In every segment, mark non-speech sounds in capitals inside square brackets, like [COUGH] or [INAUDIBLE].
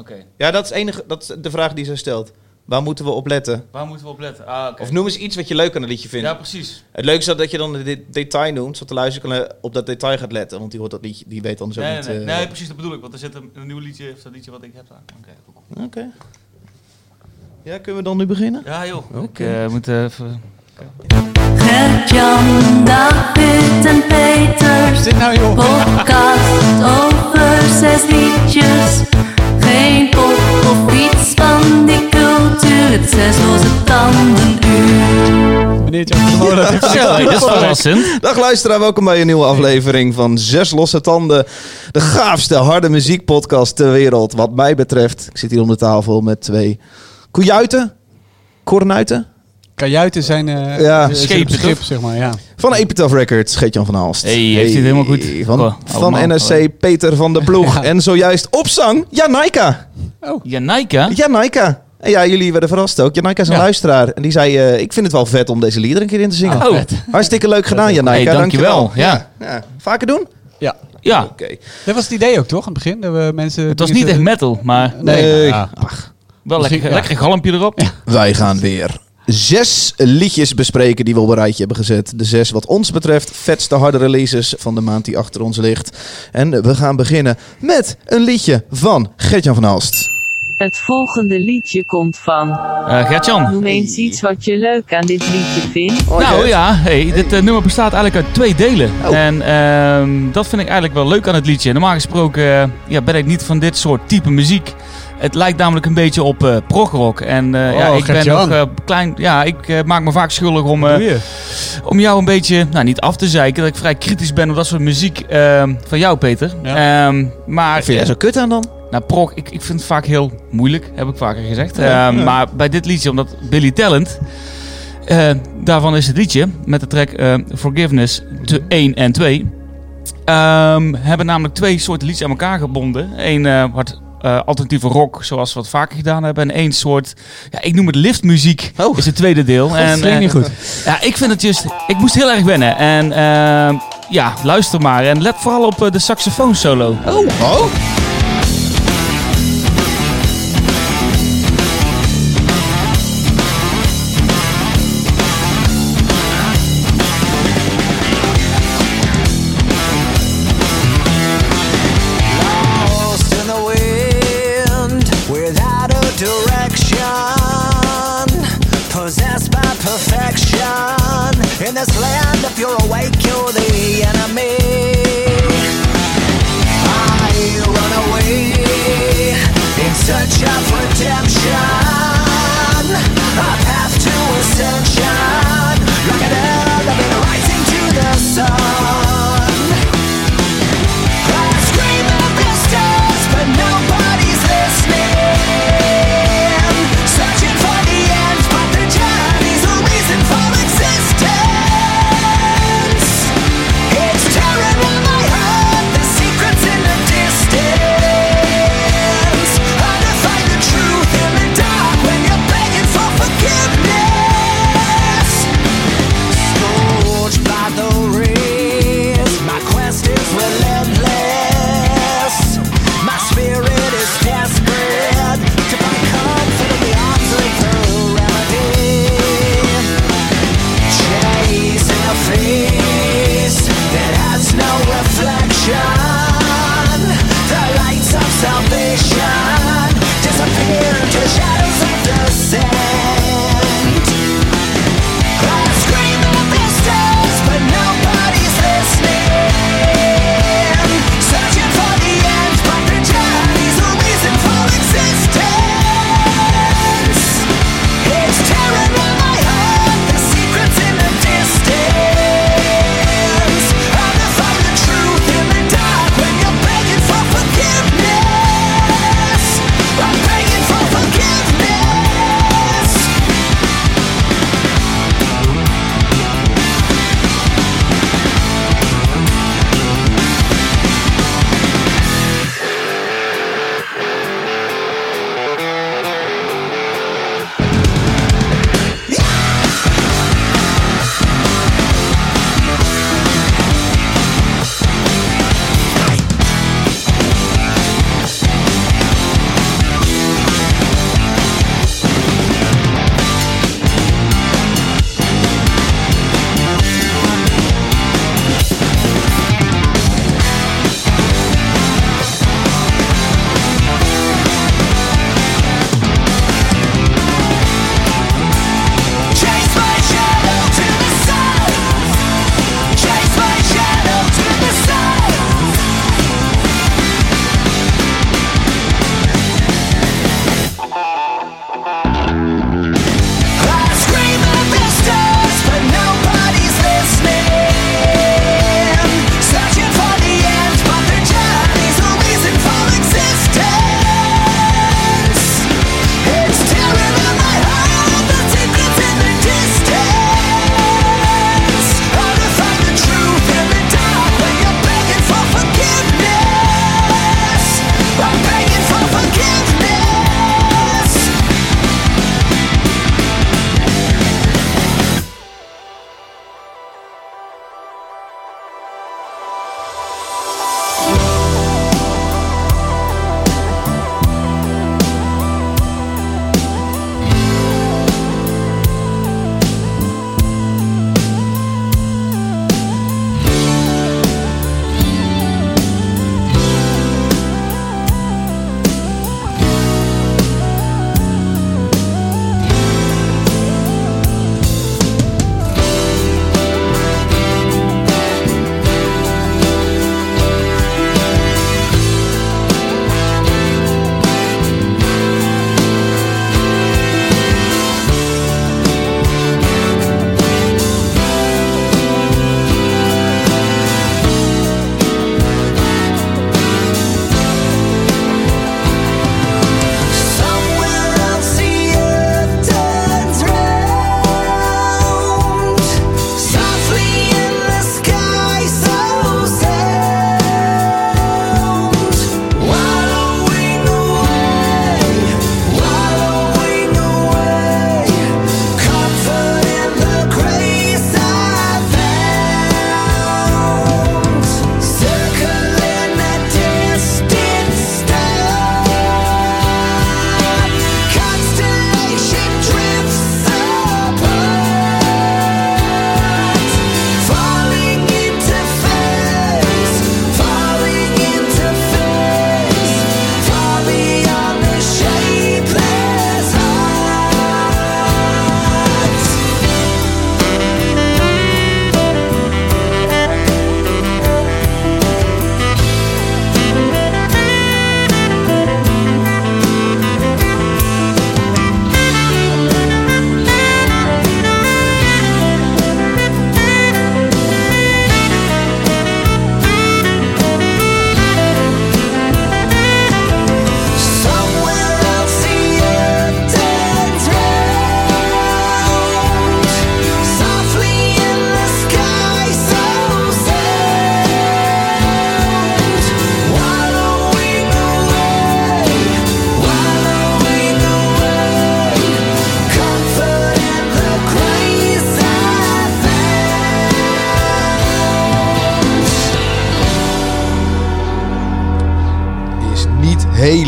Oké. Ja, dat is, enige, dat is de vraag die ze stelt. Waar moeten we op letten? Waar moeten we op letten? Ah, oké. Of noem eens iets wat je leuk aan het liedje vindt. Ja, precies. Het leukste is dat je dan het de- detail noemt, zodat de luisteraar op dat detail gaat letten. Want die hoort dat liedje, die weet dan zo Nee, niet... nee, nee, eh, nee, precies, dat bedoel ik. Want er zit een, een nieuw liedje, of dat liedje wat ik heb staan. Oké, cool. Oké. Ja, kunnen we dan nu beginnen? Ja, joh. Oké. Ik eh, moet even... Gert-Jan, David en Peter. Dit nou joh. Podcast over zes liedjes. Geen pop of iets van die cultuur. Het zes losse tanden uur. Meneer Jan dat is verrassend. Dag luisteraar, welkom bij een nieuwe aflevering van Zes Losse Tanden. De gaafste harde muziekpodcast ter wereld, wat mij betreft. Ik zit hier om de tafel met twee koejuiten, kornuiten. Kajuiten zijn eh Ja. Schepen, toch? zeg maar, ja. Van Epitaph Records, Geert-Jan van Aalst. Hey, heeft hij het helemaal goed? Van, Oh, van. NSC, Peter van der Ploeg. [LAUGHS] Ja. En zojuist op zang, Janaika. Janaika? Janaika. En ja, jullie werden verrast ook. Janaika is een Ja. luisteraar. En die zei, eh, ik vind het wel vet om deze liederen een keer in te zingen. Oh, Hartstikke leuk gedaan, Janaika. Hey, dankjewel. Ja. ja. Vaker doen? ja. ja. Oké. Dat was het idee ook, toch? Aan het begin? Dat we mensen Het was niet echt metal, maar Nee. Nee. Ja. wel Misschien- lekker, ja. lekker galmpje erop. Wij gaan weer zes liedjes bespreken die we op een rijtje hebben gezet. De zes wat ons betreft vetste harde releases van de maand die achter ons ligt. En we gaan beginnen met een liedje van Gertjan van Aalst. Het volgende liedje komt van. Eh Gertjan. Noem eens iets wat je leuk aan dit liedje vindt. Nou ja, hey, dit eh, nummer bestaat eigenlijk uit twee delen. Oh. En ehm, dat vind ik eigenlijk wel leuk aan het liedje. Normaal gesproken eh, ja, ben ik niet van dit soort type muziek. Het lijkt namelijk een beetje op eh progrock. En eh, ja, Oh, ik ben nog eh, klein. Ja, ik maak me vaak schuldig om, eh, om jou een beetje, nou niet af te zeiken, dat ik vrij kritisch ben op dat soort muziek ehm, van jou, Peter. Ja. Ehm, maar Vind jij zo kut aan dan? nou, prog, ik, ik vind het vaak heel moeilijk, heb ik vaker gezegd. Ja, Ehm, ja. Maar bij dit liedje, omdat Billy Talent, daarvan is het liedje met de track Forgiveness te 1 en 2. ehm, hebben namelijk twee soorten liedjes aan elkaar gebonden. Eén eh, wat eh, alternatieve rock, zoals we het vaker gedaan hebben. En één soort, ja, ik noem het liftmuziek, Oh. is het tweede deel. en, Dat klinkt eh, niet goed. ja, ik vind het just... Ik moest heel erg wennen. En ehm, ja, luister maar. En let vooral op eh, de saxofoon solo. Oh. oh.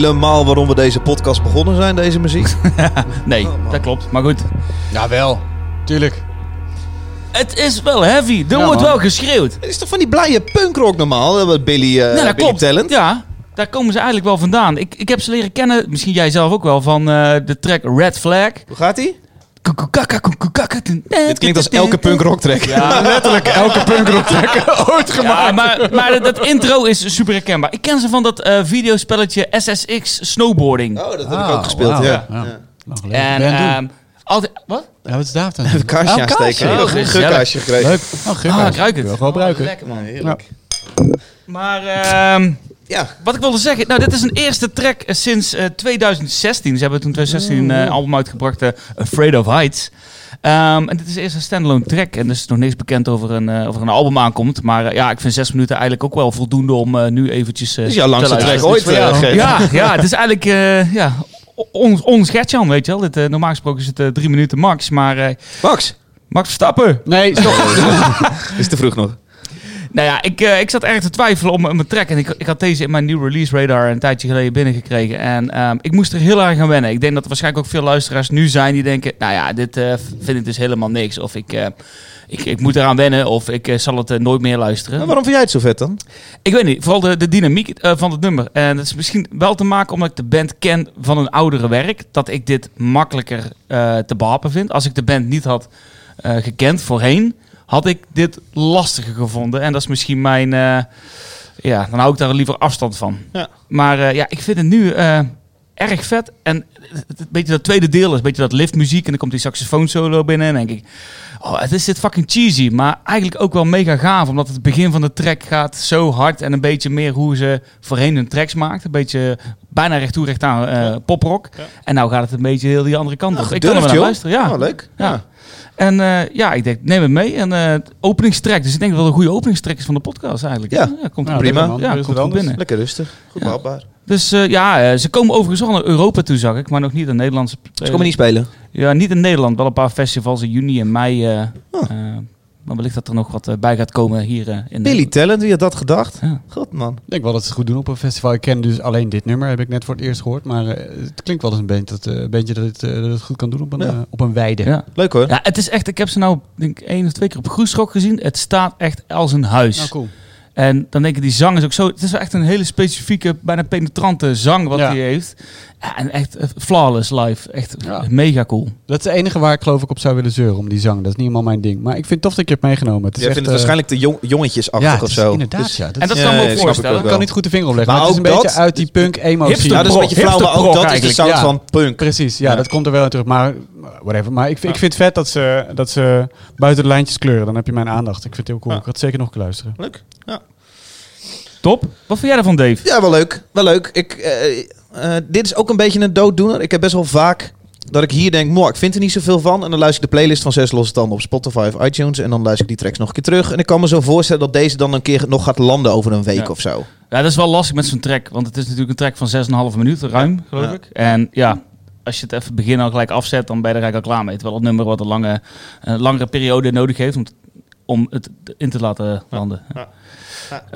Helemaal waarom we deze podcast begonnen zijn, deze muziek? [LAUGHS] Nee, dat klopt. Maar goed. Ja, wel. Tuurlijk. Het is wel heavy. Er Ja, wordt man. wel geschreeuwd. Het is toch van die blije punkrock normaal, eh, wat Billy, eh nee, dat Billy klopt. Talent? Ja, daar komen ze eigenlijk wel vandaan. Ik, ik heb ze leren kennen, misschien jij zelf ook wel, van eh, de track Red Flag. Hoe gaat die? Dit klinkt als elke punkrock track. Ja, letterlijk elke punkrock track ooit gemaakt. Maar, maar dat intro is super herkenbaar. Ik ken ze van dat videospelletje SSX Snowboarding. Oh, dat heb ik ook gespeeld, ja. En altijd... Wat? Ja, wat is daar dan? Even kaarsje Oh, aansteken. Een Oh, gekregen. Leuk. Oh. Ah, ik ruik het. Wil gewoon lekker man. Heerlijk. Maar Ja. wat ik wilde zeggen, nou dit is een eerste track eh, sinds eh, 2016. Ze hebben toen 2016 een eh, album uitgebracht, eh, Afraid of Heights. Ehm, en dit is eerst een standalone track en er is nog niks bekend over een, over een album aankomt. Maar ja, ik vind zes minuten eigenlijk ook wel voldoende om nu eventjes is jouw langste te track luisteren. ooit. Ja, ja, het is eigenlijk uh, ja, on, ons Gertjan, weet je wel. Dit, normaal gesproken is het drie minuten max, maar Max, Max Verstappen. Nee, stop. [LAUGHS] [LAUGHS] is te vroeg nog. Nou ja, ik, eh, ik zat erg te twijfelen om, om mijn track. En ik, ik had deze in mijn nieuwe release radar een tijdje geleden binnengekregen. En ehm, ik moest er heel erg aan wennen. Ik denk dat er waarschijnlijk ook veel luisteraars nu zijn die denken... Nou ja, dit eh, vind ik dus helemaal niks. Of ik, eh, ik, ik moet eraan wennen. Of ik zal het nooit meer luisteren. Maar waarom vind jij het zo vet dan? Ik weet niet, vooral de, de dynamiek van het nummer. En dat is misschien wel te maken omdat ik de band ken van een oudere werk. Dat ik dit makkelijker te behappen vind. Als ik de band niet had gekend voorheen, had ik dit lastiger gevonden. En dat is misschien mijn... eh, ja, dan hou ik daar liever afstand van. Ja. Maar eh, ja, ik vind het nu eh, erg vet. En het, een beetje dat tweede deel is een beetje dat liftmuziek. En dan komt die saxofoon solo binnen. En denk ik, oh, het is dit fucking cheesy. Maar eigenlijk ook wel mega gaaf. Omdat het begin van de track gaat zo hard. En een beetje meer hoe ze voorheen hun tracks maakt. Een beetje bijna recht toe recht aan poprock. En nou gaat het een beetje heel die andere kant op. ik kan er wel naar luisteren, ja. Oh, leuk. Ja. Ja. En eh, ja, ik denk, neem het mee. En eh openingstrek. Dus ik denk dat het wel een goede openingstrek is van de podcast eigenlijk. Ja. komt goed prima. man. Ja, komt goed binnen. Lekker rustig. Goed Ja. behapbaar. Dus eh, ja, ze komen overigens al naar Europa toe, zag ik. Maar nog niet in Nederlandse... Ze komen niet spelen. Ja, niet in Nederland. Wel een paar festivals in juni en mei. eh Oh. Maar wellicht dat er nog wat eh, bij gaat komen hier eh, in Billy Talent, wie had dat gedacht? Ja. God man. Ik denk wel dat ze het goed doen op een festival. Ik ken dus alleen dit nummer, heb ik net voor het eerst gehoord. Maar eh, het klinkt wel als een bandje dat, eh, dat, het, eh, dat het goed kan doen op een, Ja. op een weide. Ja. Leuk hoor. ja, het is echt... Ik heb ze nou denk één of twee keer op Groesrock gezien. Het staat echt als een huis. Nou, cool. En dan denk ik, die zang is ook zo... Het is wel echt een hele specifieke, bijna penetrante zang wat Ja. hij heeft. Ja, en echt eh, flawless live. Echt Ja. mega cool. Dat is het enige waar ik geloof ik op zou willen zeuren, om die zang. Dat is niet helemaal mijn ding. Maar ik vind het tof dat ik je hebt meegenomen. Het is Jij echt, vindt het eh, waarschijnlijk te jong, jongetjesachtig ja, of het is zo. inderdaad, Dus- ja. Dat En dat kan me Ja, ook ik voorstellen. ook ik kan niet goed de vinger opleggen. Maar Maar, het is ook een beetje dat- uit die punk-emotie. Ja, dat is een beetje flauw, maar ook Hipsterprog dat is de sound ja. van punk. Precies, ja, Ja. dat komt er wel in terug. Maar whatever. Maar ik, vind- ik vind het vet dat ze, dat ze buiten de lijntjes kleuren. Dan heb je mijn aandacht. Ik vind het heel cool. Ik had zeker nog kunnen luisteren. Leuk. Ja. Top. Wat vind jij ervan, Dave? Ja, wel leuk. Wel leuk. Ik, eh, eh, dit is ook een beetje een dooddoener. Ik heb best wel vaak dat ik hier denk, mooi, ik vind er niet zoveel van. En dan luister ik de playlist van Zes Losse Tanden op Spotify of iTunes. En dan luister ik die tracks nog een keer terug. En ik kan me zo voorstellen dat deze dan een keer nog gaat landen over een week Ja. of zo. Ja, dat is wel lastig met zo'n track. Want het is natuurlijk een track van 6,5 minuten, ruim, geloof Ja. ik. En ja, als je het even begin al gelijk afzet, dan ben je er eigenlijk al klaar mee. Terwijl het nummer wat een lange, een langere periode nodig heeft om, om het in te laten landen. Ja.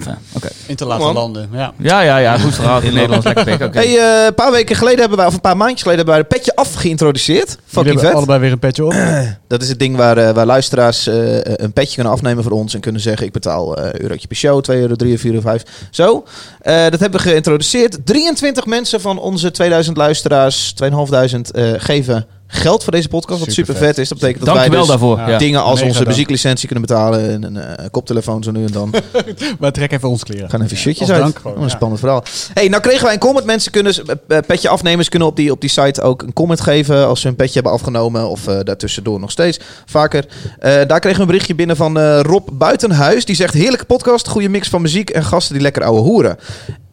Ja. In te laten landen. Ja. Ja, ja, ja. Goed verhaal. [LAUGHS] In het Nederlands lekker pik. Oké. Hey, eh, een paar weken geleden hebben wij, of een paar maandjes geleden, hebben wij de petje af geïntroduceerd. Fucking hebben vet. allebei weer een petje op. [CLEARS THROAT] Dat is het ding waar, eh, waar luisteraars eh, een petje kunnen afnemen voor ons. En kunnen zeggen, ik betaal eh eurotje per show, 2 euro, 3 euro, 4 euro, 5. Zo. Eh, dat hebben we geïntroduceerd. 23 mensen van onze 2000 luisteraars, 2500, eh geven geld voor deze podcast. Wat super Supervet. vet is. Dat betekent dat Dank je wij wel dus daarvoor. Ja. Dingen als Mega onze dank. muzieklicentie kunnen betalen. En een eh, koptelefoon zo nu en dan. [LAUGHS] Maar trek even ons kleren. Gaan even shirtjes Als uit. dank gewoon, Oh, een ja. spannend verhaal. Hey, nou kregen wij een comment. Mensen kunnen, eh, petje afnemers kunnen op die, op die site ook een comment geven als ze hun petje hebben afgenomen. Of eh daartussendoor nog steeds vaker. Eh, daar kregen we een berichtje binnen van eh, Rob Buitenhuis. Die zegt, heerlijke podcast, goede mix van muziek en gasten die lekker ouwe hoeren.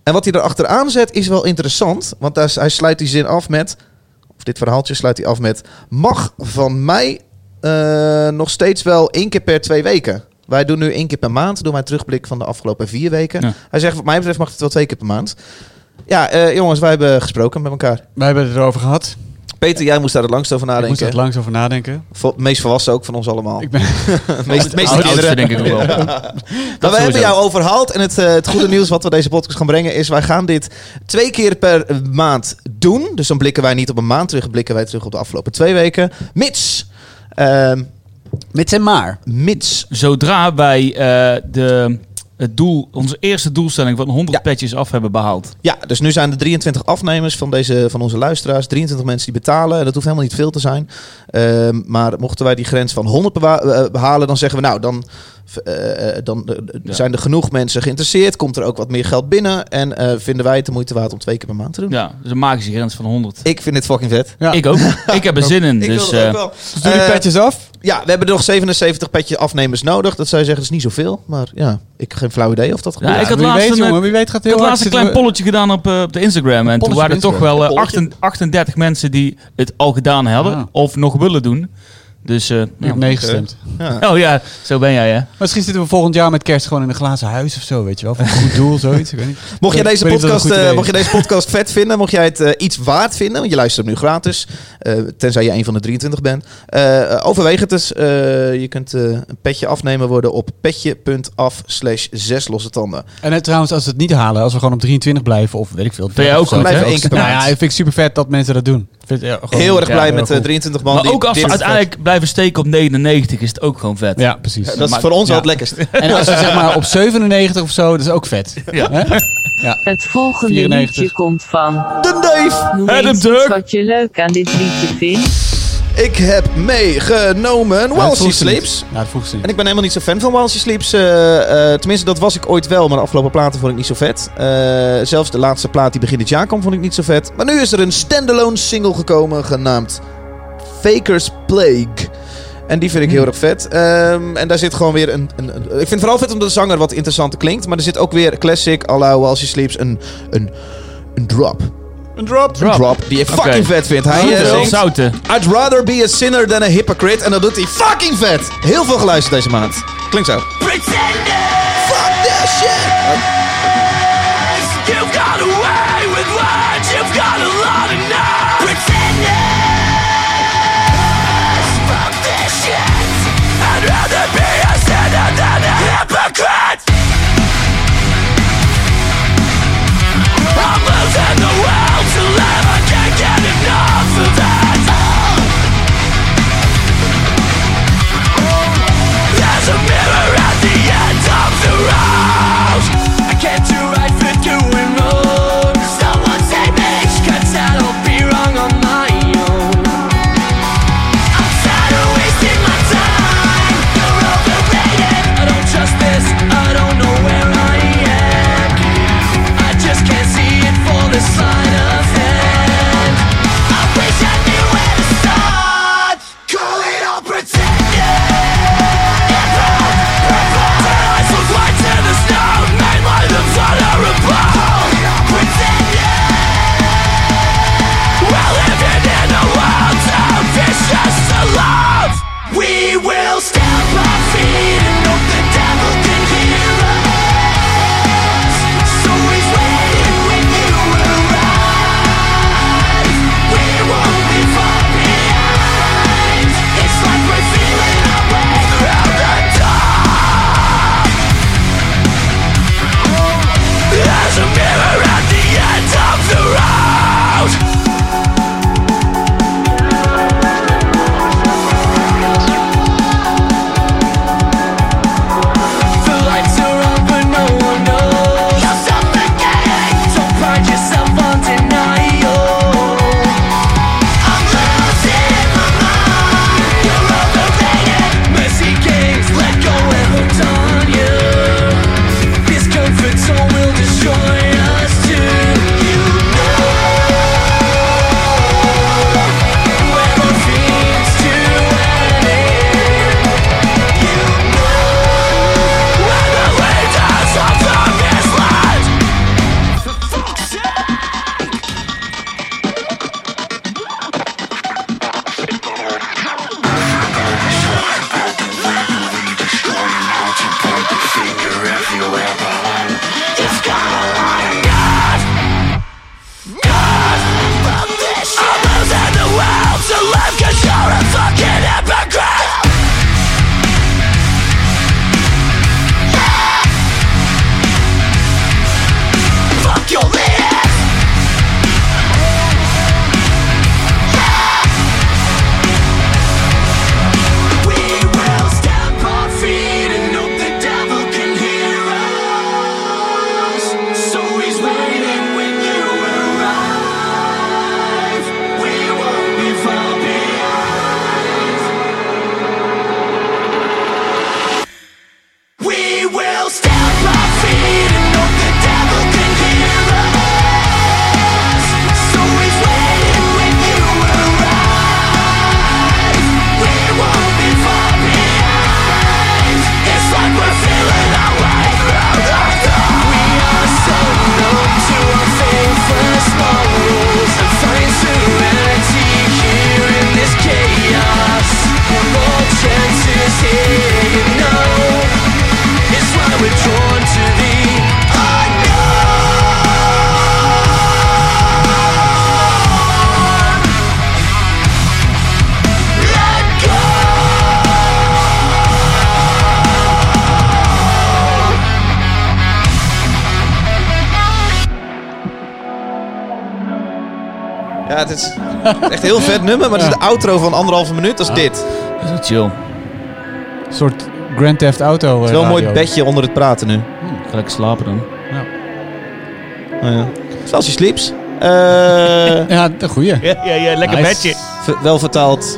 En wat hij erachteraan zet is wel interessant. Want daar, hij sluit die zin af met, of dit verhaaltje sluit hij af met... Mag van mij eh, nog steeds wel één keer per twee weken. Wij doen nu één keer per maand. Doen wij een terugblik van de afgelopen vier weken. Ja. Hij zegt, wat mij betreft mag het wel twee keer per maand. Ja, eh, jongens, wij hebben gesproken met elkaar. Wij hebben het erover gehad. Peter, jij moest daar het langst over Ik moest nadenken. er langs over nadenken. Vo- meest volwassen ook van ons allemaal. Ik ben, [LAUGHS] meest, meest Oudste denk ik wel. [LAUGHS] Maar we hebben sowieso. jou overhaald. En het, eh, het goede nieuws wat we deze podcast gaan brengen is... wij gaan dit twee keer per maand doen. Dus dan blikken wij niet op een maand terug. blikken wij terug op de afgelopen twee weken. Mits... ehm, met zijn maar. mits... Zodra wij eh, de, het doel, onze eerste doelstelling van 100 Ja. petjes af hebben behaald. Ja, dus nu zijn er 23 afnemers van, deze, van onze luisteraars. 23 mensen die betalen. En dat hoeft helemaal niet veel te zijn. Ehm, maar mochten wij die grens van 100 bewa- eh, behalen... dan zeggen we nou, dan... eh, eh, dan eh, Ja. zijn er genoeg mensen geïnteresseerd. Komt er ook wat meer geld binnen. En eh, vinden wij het de moeite waard om twee keer per maand te doen. Ja, dus een magische grens van 100. Ik vind dit fucking vet. Ja. Ik ook. Ik heb er zin in. Ik Dus wil het ook eh, wel. Dus doe die petjes af. Ja, we hebben er nog 77 petje afnemers nodig. Dat zou je zeggen, dat is niet zoveel. Maar ja, ik heb geen flauw idee of dat gebeurt. Ja, ik had wie laatst weet, een, jongen, wie weet gaat ik heel had hard laatst een klein we- polletje gedaan op, eh, op de Instagram. En toen waren er toch wel eh, Polletje. 88 38 mensen die het al gedaan hebben. Ah. Of nog willen doen. Dus, eh, Ik ja. heb nee gestemd. Ja. [LAUGHS] Oh ja, zo ben jij hè. Misschien zitten we volgend jaar met kerst gewoon in een glazen huis of zo, weet je wel. Voor een goed doel, zoiets. Ik weet niet. [LAUGHS] Mocht je, deze podcast, eh, mocht je deze podcast vet vinden, mocht jij het eh, iets waard vinden, want je luistert hem nu gratis, eh, tenzij je een van de 23 bent, eh, overweeg het eens. Eh, je kunt eh, een petje afnemen worden op petje.af slash zes losse tanden. En eh, trouwens, als we het niet halen, als we gewoon op 23 blijven, of weet ik veel. jij ook goed, hè? één keer per Nou ja, ik vind het super vet dat mensen dat doen. Vind ja, Heel erg blij met eh, cool. 23 man. Maar die ook als ze vet- uiteindelijk blijven steken op 99 is het ook gewoon vet. Ja, precies. Dat is maar- voor ons ja. wel het lekkerst. [LAUGHS] En als we zeg maar op 97 of zo, dat is ook vet. Ja. [LAUGHS] Het volgende 94. liedje komt van. De Dave! Noem Adam eens Dirk. iets wat je leuk aan dit liedje vindt. Ik heb meegenomen While She. Sleeps. Ja, dat vroeg ze niet. En ik ben helemaal niet zo fan van While She Sleeps. Eh, eh, tenminste, dat was ik ooit wel, maar de afgelopen platen vond ik niet zo vet. Eh, zelfs de laatste plaat die begin dit jaar kwam, vond ik niet zo vet. Maar nu is er een standalone single gekomen genaamd Faker's Plague. En die vind ik heel erg vet. Ehm, en daar zit gewoon weer een, een, een- Ik vind het vooral vet omdat de zanger wat interessanter klinkt. Maar er zit ook weer classic, à la While She Sleeps, een, een, een drop. Een drop. Een drop die ik fucking vet vind. Hij Zouten, zingt... zouten. I'd rather be a sinner than a hypocrite. En dat doet hij fucking vet. Heel veel geluisterd deze maand. Klinkt zo. Fuck that shit. Vet nummer, maar het is de outro van anderhalve minuut. Dat is dit. Het Dat is wel chill. Een soort Grand Theft Auto eh, is wel een mooi radio. bedje onder het praten nu. Ga lekker slapen dan. Oh, ja. Zoals je sleeps. Eh, [LAUGHS] Ja, de goeie. Ja, ja, ja lekker Nice. bedje. v- wel vertaald,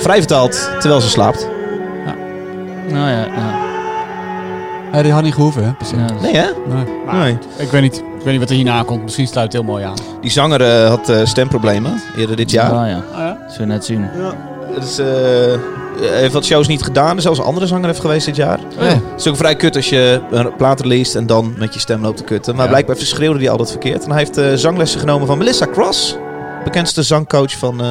vrij vertaald, terwijl ze slaapt. Nou ja, ja. Ja, die had niet gehoeven, hè? ja dat is- Nee hè? Nee. Maar Nee. Ik weet niet. Ik weet niet wat er hierna komt. Misschien sluit het heel mooi aan. Die zanger eh, had eh, stemproblemen eerder dit jaar. Ah, ja. Ja? Zullen we net zien. Is, eh, hij heeft wat shows niet gedaan. Zelfs een andere zanger heeft geweest dit jaar. Oh, ja. Het is ook vrij kut als je een plaat leest en dan met je stem loopt te kutten. Maar Ja. blijkbaar verschreeuwde hij altijd verkeerd. En hij heeft eh, zanglessen genomen van Melissa Cross. Bekendste zangcoach van eh,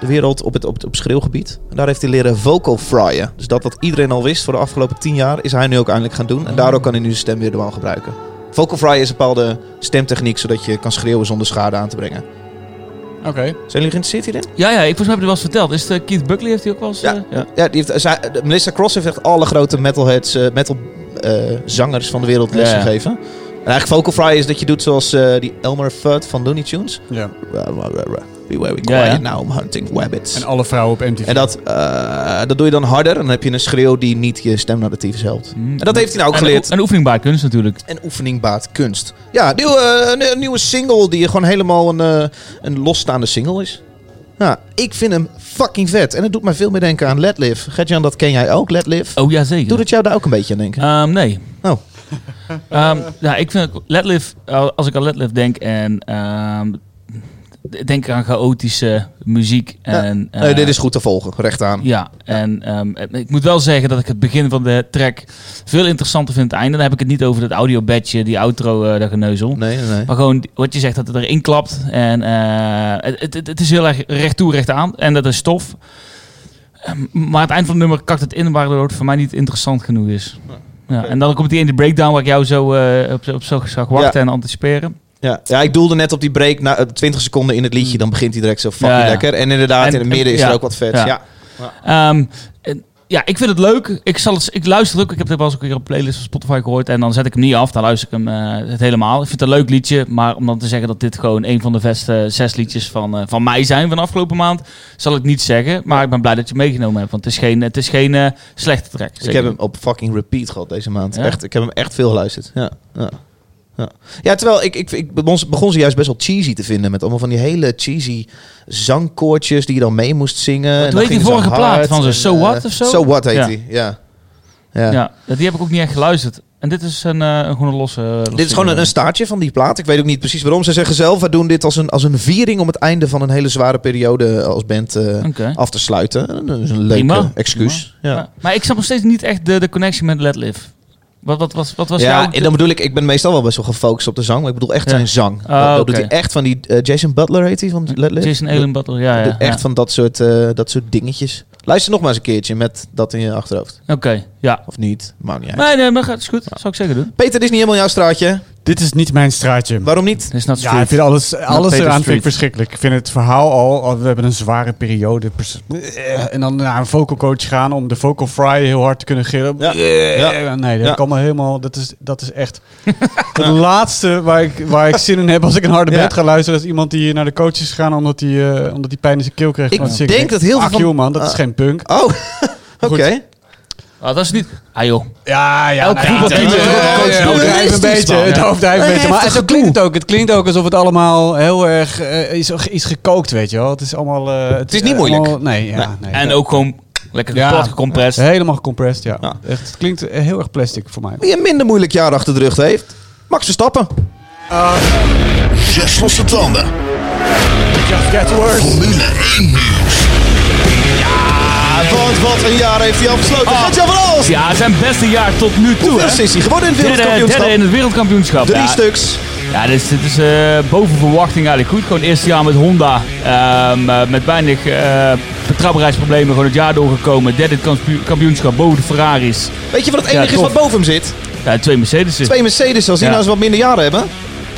de wereld op het, op het op schreeuwgebied. En daar heeft hij leren vocal fryen. Dus dat wat iedereen al wist voor de afgelopen tien jaar, is hij nu ook eindelijk gaan doen. En daardoor kan hij nu zijn stem weer normaal gebruiken. Vocal fry is een bepaalde stemtechniek, zodat je kan schreeuwen zonder schade aan te brengen. Oké. Zijn jullie geïnteresseerd hierin? Ja, ja, ik volgens mij heb je er wel eens verteld. Is het eh, Keith Buckley heeft hij ook wel eens... Ja. eh, ja. Ja, die heeft, zij, de- Melissa Cross heeft echt alle grote metalheads, eh, metal eh, zangers van de wereld les Ja, ja. gegeven. En eigenlijk vocal fry is dat je doet zoals eh, die Elmer Fudd van Looney Tunes. Ja. Be very Ja, quiet ja. now, I'm hunting rabbits. En alle vrouwen op MTV. En dat, eh, dat doe je dan harder en dan heb je een schreeuw die niet je stem naar de tyfus helpt. Mm. En dat heeft hij nou ook En geleerd. Een oefening bij kunst natuurlijk. En oefening baat kunst. Ja, nieuwe, een, een nieuwe single die gewoon helemaal een, eh, een losstaande single is. Ja, ik vind hem fucking vet. En het doet mij veel meer denken aan Let Live. Gertjan, dat ken jij ook, Let Live? Oh ja, zeker. Doet het jou daar ook een beetje aan denken? Ehm, nee. Oh. Ehm, ja, ik vind Let Live, eh, als ik aan Let Live denk en ehm, denk aan chaotische muziek en nee, eh, dit is goed te volgen, recht aan. ja, en ehm, ik moet wel zeggen dat ik het begin van de track veel interessanter vind dan het einde. Dan heb ik het niet over dat audio badge, die outro, eh dat geneuzel. Nee, nee. Maar gewoon wat je zegt, dat het erin klapt. En eh, het, het, het is heel erg recht toe, recht aan. En dat is stof. Ehm, Maar het eind van het nummer kakt het in, waardoor het voor mij niet interessant genoeg is. Ja, en dan komt die in de breakdown waar ik jou zo op, op zo zag wachten en anticiperen. Ja, ja, ik doelde net op die break na eh, 20 seconden in het liedje. Dan begint hij direct zo fucking Ja, ja. lekker. En inderdaad, En- in het midden is ja. er ook wat vet. Ja. Ja. Ehm, en ja, ik vind het leuk. Ik, zal het, ik luister ook. Ik heb het wel eens ook een keer op playlist van Spotify gehoord. En dan zet ik hem niet af. Dan luister ik hem eh, het helemaal. Ik vind het een leuk liedje. Maar om dan te zeggen dat dit gewoon een van de beste zes liedjes van, eh, van mij zijn van de afgelopen maand. Zal ik niet zeggen. Maar ik ben blij dat je hem meegenomen hebt. Want het is geen, het is geen eh, slechte track. Ik heb hem op fucking repeat gehad deze maand. Ja? Echt, ik heb hem echt veel geluisterd. Ja, ja. Ja, ja terwijl ik, ik, ik begon, begon ze juist best wel cheesy te vinden. Met allemaal van die hele cheesy zangkoortjes die je dan mee moest zingen. En Hoe dan heet die vorige plaat van ze? en, So eh, What of zo? So What heet Ja. die, ja. ja. Ja. die heb ik ook niet echt geluisterd. En dit is een, eh, een gewoon een losse... Dit is gewoon een, een staartje van die plaat. Ik weet ook niet precies waarom. Ze zeggen zelf, we doen dit als een, als een viering om het einde van een hele zware periode als band eh, af te sluiten. Dat is een leuke Prima. excuus. Ja. Ja. Maar ik snap nog steeds niet echt de, de connectie met Let Live. Wat, wat, wat, wat was ja, jouw... en dan bedoel ik, ik ben meestal wel best wel gefocust op de zang. Maar ik bedoel echt Ja. zijn zang. Ah, dat, doet hij echt van die... eh, Jason Butler heet hij van Let? Jason Allen Butler, ja, ja. Echt ja. van dat soort, eh, dat soort dingetjes. Luister nog maar eens een keertje met dat in je achterhoofd. Oké, ja. Of niet, maakt niet uit. Nee, nee, maar gaat, is goed. Zou ik zeker doen. Peter, dit is niet helemaal jouw straatje. Dit is niet mijn straatje. Waarom niet? Het is not Ja, ik vind alles, alles eraan vind ik verschrikkelijk. Ik vind het verhaal al, al- we hebben een zware periode. eh, En dan naar een vocal coach gaan om de vocal fry heel hard te kunnen gillen. Ja. Eh, Ja. Nee, dat Ja. kan me helemaal, dat is, dat is echt [LAUGHS] het laatste waar ik, waar ik zin in heb als ik een harde Ja. bed ga luisteren. is iemand die naar de coach is gegaan omdat hij, eh, omdat hij pijn in zijn keel kreeg Ik van het zingen. denk dat heel veel Ach, van- joh, man, dat is Ah. geen punk. Oh, [LAUGHS] oké. Ah, dat is niet... Ah joh. Ja, ja. Elke nee, voetbalteam het- heeft het- een het- het overdrijft beetje. Het overdrijft een Een beetje. Maar zo klinkt het ook. Het klinkt ook alsof het allemaal heel erg eh, is, is gekookt, weet je wel. Het is allemaal... eh, is niet eh, moeilijk. allemaal- nee, ja. Nee. En ook gewoon lekker Ja. plat gecompressed. Helemaal gecompressed, ja. Ja. Echt, het klinkt eh, heel erg plastic voor mij. Wie een minder moeilijk jaar achter de rug heeft. Max Verstappen. Zes losse tanden. Formule 1 nieuws. Want wat een jaar heeft hij afgesloten. Ah. Gert-Jan van Als. Ja, zijn beste jaar tot nu toe, Hoeveel is hij geworden in het wereldkampioenschap? derde in het wereldkampioenschap. Drie ja. stuks. Ja, dit is, dit is eh, boven verwachting eigenlijk goed. Gewoon het eerste jaar met Honda. ehm, eh, met weinig eh betrouwbaarheidsproblemen. Gewoon het jaar doorgekomen. Derde kampioen- kampioenschap boven de Ferraris. Weet je wat het Ja, enige is wat boven hem zit? Ja, twee Mercedes'en. Twee Mercedes, als die Ja. nou eens wat minder jaren hebben.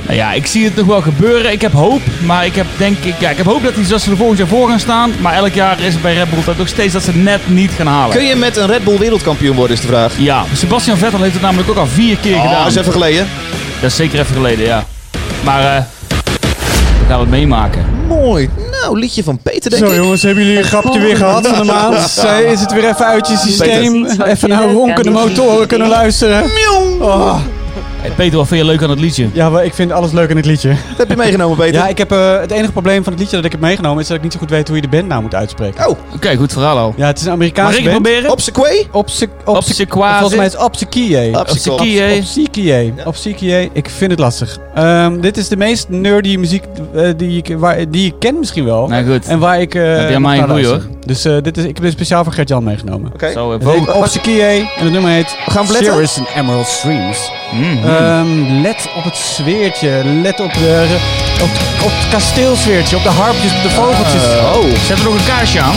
Nou ja, ik zie het nog wel gebeuren. Ik heb hoop. Maar ik heb denk ik... Ja, ik heb hoop dat, die, dat ze er volgend jaar voor gaan staan. Maar elk jaar is het bij Red Bull dat nog steeds dat ze het net niet gaan halen. Kun je met een Red Bull wereldkampioen worden, is de vraag. Ja, Sebastian Vettel heeft het namelijk ook al vier keer Oh, gedaan. dat is even geleden. Dat is zeker even geleden, ja. Maar eh we gaan het meemaken. Mooi. Nou, liedje van Peter, denk Zo ik. jongens, hebben jullie een grapje weer gehad van de [LAUGHS] maand? Is het weer even uit je systeem? Even naar ronkende motoren kunnen luisteren? Oh. Hey, Peter, wat vind je leuk aan het liedje? Ja, maar ik vind alles leuk in het liedje. Wat heb je meegenomen, Peter? [LAUGHS] Ja, ik heb, eh, het enige probleem van het liedje dat ik heb meegenomen is dat ik niet zo goed weet hoe je de bandnaam moet uitspreken. Oh, Oké, goed verhaal al. Ja, het is een Mag Amerikaanse ik band. proberen? Obsequay? Obse- Obsequase. Volgens mij is het. Obsequiae. Obsequiae. Obsequiae. Ik vind het lastig. Ehm, dit is de meest nerdy muziek eh, die, ik, waar, die ik ken misschien wel. Nou goed. En waar ik... eh Heb jij mij een goeie, luister. Dus eh, dit is, ik heb dit speciaal voor Gert-Jan meegenomen. Oké. Even. heet Obsequiae en het nummer heet We gaan and Emerald Streams. Mhm. Ehm, let op het sfeertje. Let op, de, op, op het kasteelsfeertje. Op de harpjes, op de vogeltjes. oh. Zet er nog een kaarsje aan.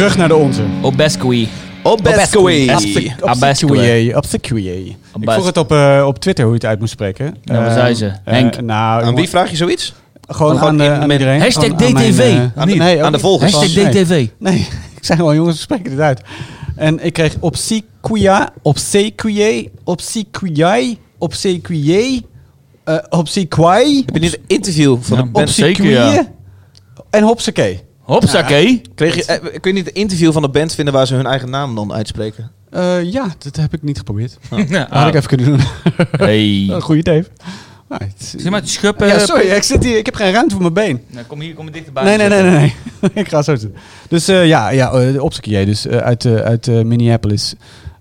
Terug naar de onze. Obesqui. Obesqui. Obesqui. Obsequier. Ik vroeg het op, eh, op Twitter hoe je het uit moest spreken. Ja, wat Eh, zei ze? eh, Henk. nou, Aan wie vraag je zoiets? Gewoon aan, de, iedereen. Hashtag Aan- aan mijn, DTV. Aan de- nee, aan de volgers. Hashtag. DTV. Nee, ik zei gewoon, jongens, we spreken dit uit. En ik kreeg obsequia, obsequier, obsequier, obsequier, eh obsequier, Heb je niet een interview van band? Ja. obsequier en hopsakee. Hopsakee. Kreeg je, eh, kun je niet een interview van de band vinden waar ze hun eigen naam dan uitspreken? Eh, ja, dat heb ik niet geprobeerd. Ja, [LAUGHS] Dat had ik even kunnen doen. [LAUGHS] Hey. [LAUGHS] Een goede Dave. Nou, het is- Zie maar, het schuppen. ja, sorry, ik, zit hier, ik heb geen ruimte voor mijn been. Nou, kom hier, kom er dichterbij. Nee, nee, nee, nee. nee. ik ga zo doen. Dus eh, ja, ja Obsequier, dus eh, uit, eh, uit eh, Minneapolis.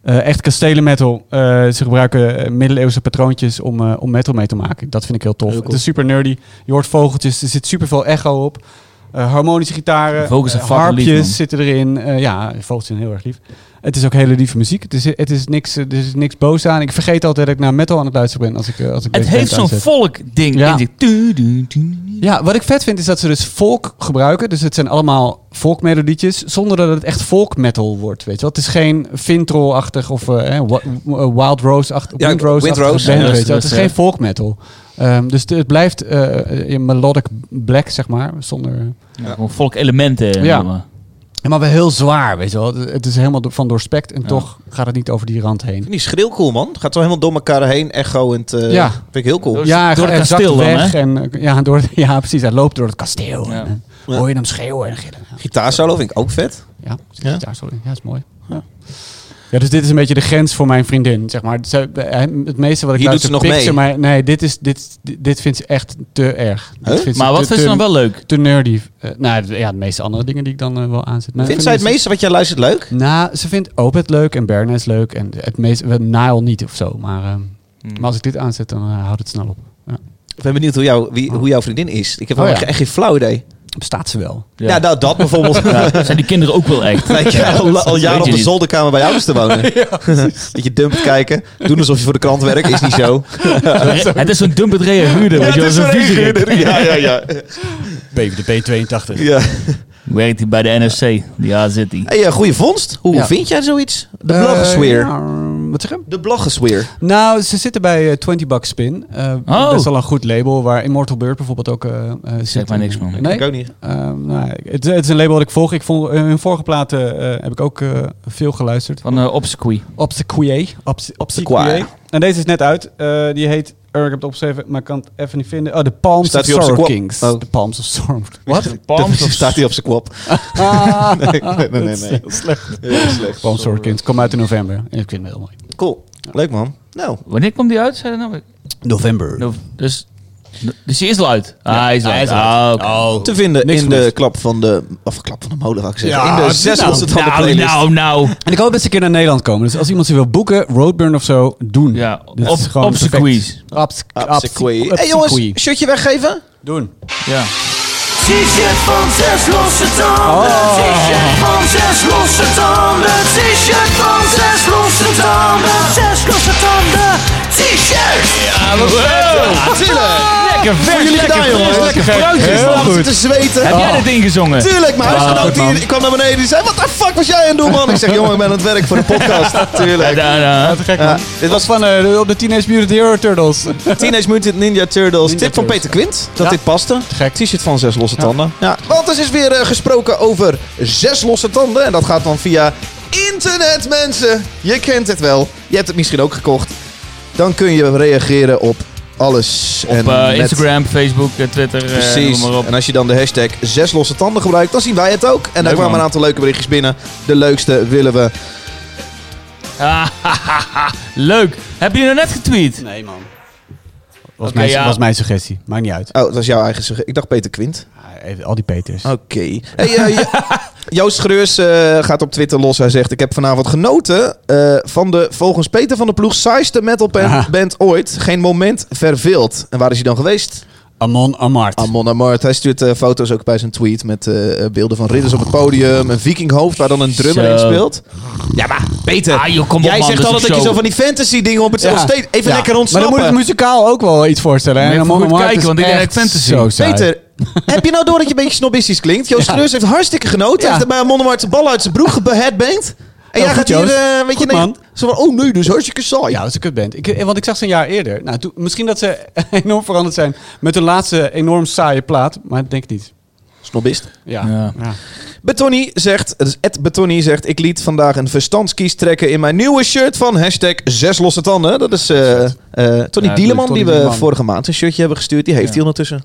Eh, echt kastelen metal. Eh, ze gebruiken eh, middeleeuwse patroontjes om, eh, om metal mee te maken. Dat vind ik heel tof. Heel cool. Het is super nerdy. Je hoort vogeltjes, er zit super veel echo op. Eh, harmonische gitaren, Vogels zijn eh, lief, harpjes zitten erin. Eh, ja, vogels zijn heel erg lief. Het is ook hele lieve muziek. Het is, het is, niks, er is niks boos aan. Ik vergeet altijd dat ik naar metal aan het luisteren ben als ik, als ik Het deze heeft zo'n volk-ding Ja. in zich. Ja, wat ik vet vind is dat ze dus folk gebruiken. Dus het zijn allemaal folkmelodietjes, zonder dat het echt folk metal wordt, weet je wel. Het is geen Vintrol-achtig of eh, Wild Rose-achtig, Ja, Windrose, band, weet is- je wel. Het is geen folk metal. Ehm, dus het blijft eh, eh, melodic black, zeg maar, zonder... Ja, gewoon volk-elementen. Ja. noemen. Maar wel heel zwaar, weet je wel. Het is helemaal van doorspekt en toch gaat het niet over die rand heen. Die schreeuw cool, man. Het gaat zo helemaal door elkaar heen, echo en het, Ja. Vind ik heel cool. Door- Ja, door het kasteel dan, weg hè? en eh, ja, door, [LAUGHS] ja, precies. Hij loopt door het kasteel. Ja. En, eh, hoor je hem schreeuwen en gillen. Ja. Gitaarsolo vind ik ook vet. Ja, sorry. Ja, is mooi. Ja. Ja, dus dit is een beetje de grens voor mijn vriendin, zeg maar. Ze- Het meeste wat ik Hier doet luister, ze nog mee. maar nee, dit, is, dit, dit, vindt ze echt te erg. Huh? vindt Maar wat te- vindt ze dan wel leuk? Te nerdy. Eh, nou, ja, de meeste andere dingen die ik dan eh, wel aanzet. Maar Vindt zij het meeste wat jij luistert leuk? Nou, ze vindt Opeth leuk en Bernes leuk. En het meeste, Nile niet of zo. Maar, ehm, Hmm. maar als ik dit aanzet, dan eh, houdt het snel op. Ja. Ik ben benieuwd hoe, jou, wie, hoe jouw vriendin is. Ik heb Oh, wel ja. echt geen flauw idee. Bestaat ze wel? Ja, nou, dat bijvoorbeeld. [LAUGHS] Ja, zijn die kinderen ook wel echt? [LAUGHS] Al, jaren op de niet. zolderkamer bij ouders te wonen. [LAUGHS] Dat je dumpt kijken. Doen alsof je voor de krant werkt. Is niet zo. het is zo'n dumpet huurder, weet je wel, viezerik. Ja, ja, ja. Baby, de B82. ja. Werkt hij bij de NFC? Ja, zit hij. Hey, eh, goede vondst. Hoe Ja. vind jij zoiets? De ja, wat zeg je? De bloggesweer. Nou, ze zitten bij eh, 20 Bucks Spin. Eh, Oh. Best wel een goed label, waar Immortal Bird bijvoorbeeld ook eh eh, zit. mij niks, man. Nee? Ik ook niet. Eh, nou, het, het is een label dat ik volg. Ik vond, eh, hun vorige platen eh, heb ik ook eh, veel geluisterd. Van uh, Obsequy. Obsequier. Obse-. En deze is net uit. Eh, die heet... er, ik heb het opgeschreven, maar ik kan het even niet vinden. Oh, The Palms Staat of hij op zijn Sorrow kwap? Kings. Oh. The Palms of Sorrow. [LAUGHS] Wat? Palms of- staat hij op zijn kwap. Ah, [LAUGHS] nee, nee, nee. heel slecht. Heel slecht. Palms of Sorrow Kings. Komt uit in november. En ik vind het heel mooi. Cool. Leuk man. Nou, Wanneer komt die uit? Zei nou? November. No- Dus, dus die is al uit? Ah, hij is al hij uit. Ah, oké. te vinden niks in de klap van de... Of klap van de molen, ga ik zeggen. Ja, in de zes nou? losse tanden Nou, playlist. nou, nou. En ik hoop dat ze een keer naar Nederland komen. Dus als iemand ze wil boeken, Roadburn of zo, doen. Ja, Dit is op, gewoon op obs- Hey jongens, obsequier. shirtje weggeven? Doen. Ja. T-shirt van zes losse tanden. T-shirt van zes losse tanden. T-shirt van zes losse tanden. Zes losse tanden. T-shirt. Ja, wat Tuurlijk. Lekker vers, Voor jullie lekker gedaan, jongens. lekker fruitjes. te zweten. Heb jij dit ingezongen? Tuurlijk, mijn huisgenoot ik kwam naar beneden die zei... Wat de fuck was jij aan het doen, man? Ik zeg, jongen, ik ben aan het werk voor de podcast. [LAUGHS] Tuurlijk. Ja, ja. Te gek, man. dit was Van eh, de- op de Teenage Mutant Hero Turtles. [LAUGHS] Teenage Mutant Ninja Turtles. Tip van. Peter Quint. Dat dit paste. gek. T-shirt van zes losse tanden. Ja. Want er is weer eh, gesproken over zes losse tanden. En dat gaat dan via internet, mensen. Je kent het wel. Je hebt het misschien ook gekocht. Dan kun je reageren op alles. Op en met- Instagram, Facebook, eh, Twitter, eh, Precies. noem maar op. En als je dan de hashtag zes losse tanden gebruikt, dan zien wij het ook. En daar kwamen man. een aantal leuke berichtjes binnen. De leukste willen we. [LAUGHS] Leuk. Heb je nou net getweet? Nee, man. Was, Oké, mijn, ja. was mijn suggestie. Maakt niet uit. Oh, dat was jouw eigen suggestie. Ik dacht Peter Quint. Ah, even al die Peters. Oké. Hey, eh, Jo- [LAUGHS] Joost Schreurs eh, gaat op Twitter los. Hij zegt: Ik heb vanavond genoten eh, van de volgens Peter van der Ploeg saaiste metalband Ah. band ooit. Geen moment verveeld. En waar is hij dan geweest? Amon Amart. Amon Amart. Hij stuurt eh, foto's ook bij zijn tweet met eh, beelden van ridders op het podium. Een vikinghoofd waar dan een drummer Zo. in speelt. Ja, maar Peter. Ah, joh, kom op, jij man, zegt altijd dat je zo van die fantasy dingen op het Ja. steeds even Ja. lekker Maar ontsnappen. dan moet het muzikaal ook wel iets voorstellen. hè? Moet je En even Amon Amart kijken, is want ik denk echt fantasy. Zo saai. Peter, Heb je nou door dat je een beetje snobistisch klinkt? Joost Ja. Schreurs heeft hartstikke genoten. Ja. Heeft bij Monnemart zijn bal uit zijn broek geheadbanged. En Ja, jij gaat hier, eh, weet je, Goed, nee, man. zo van, oh nee, dus hartstikke saai. Ja, dat is een kutband. Ik, eh, want ik zag ze een jaar eerder. Nou, toen, misschien dat ze [LAUGHS] enorm veranderd zijn met hun laatste enorm saaie plaat. Maar dat denk ik niet. Snobist. Ja. Ja. ja. Betony zegt, dus Ed Betony zegt, ik liet vandaag een verstandskies trekken in mijn nieuwe shirt van hashtag zes losse tanden. Dat is eh eh Tony Ja, Dieleman, Tony die we Dieleman. vorige maand een shirtje hebben gestuurd. Die heeft Ja. hij ondertussen.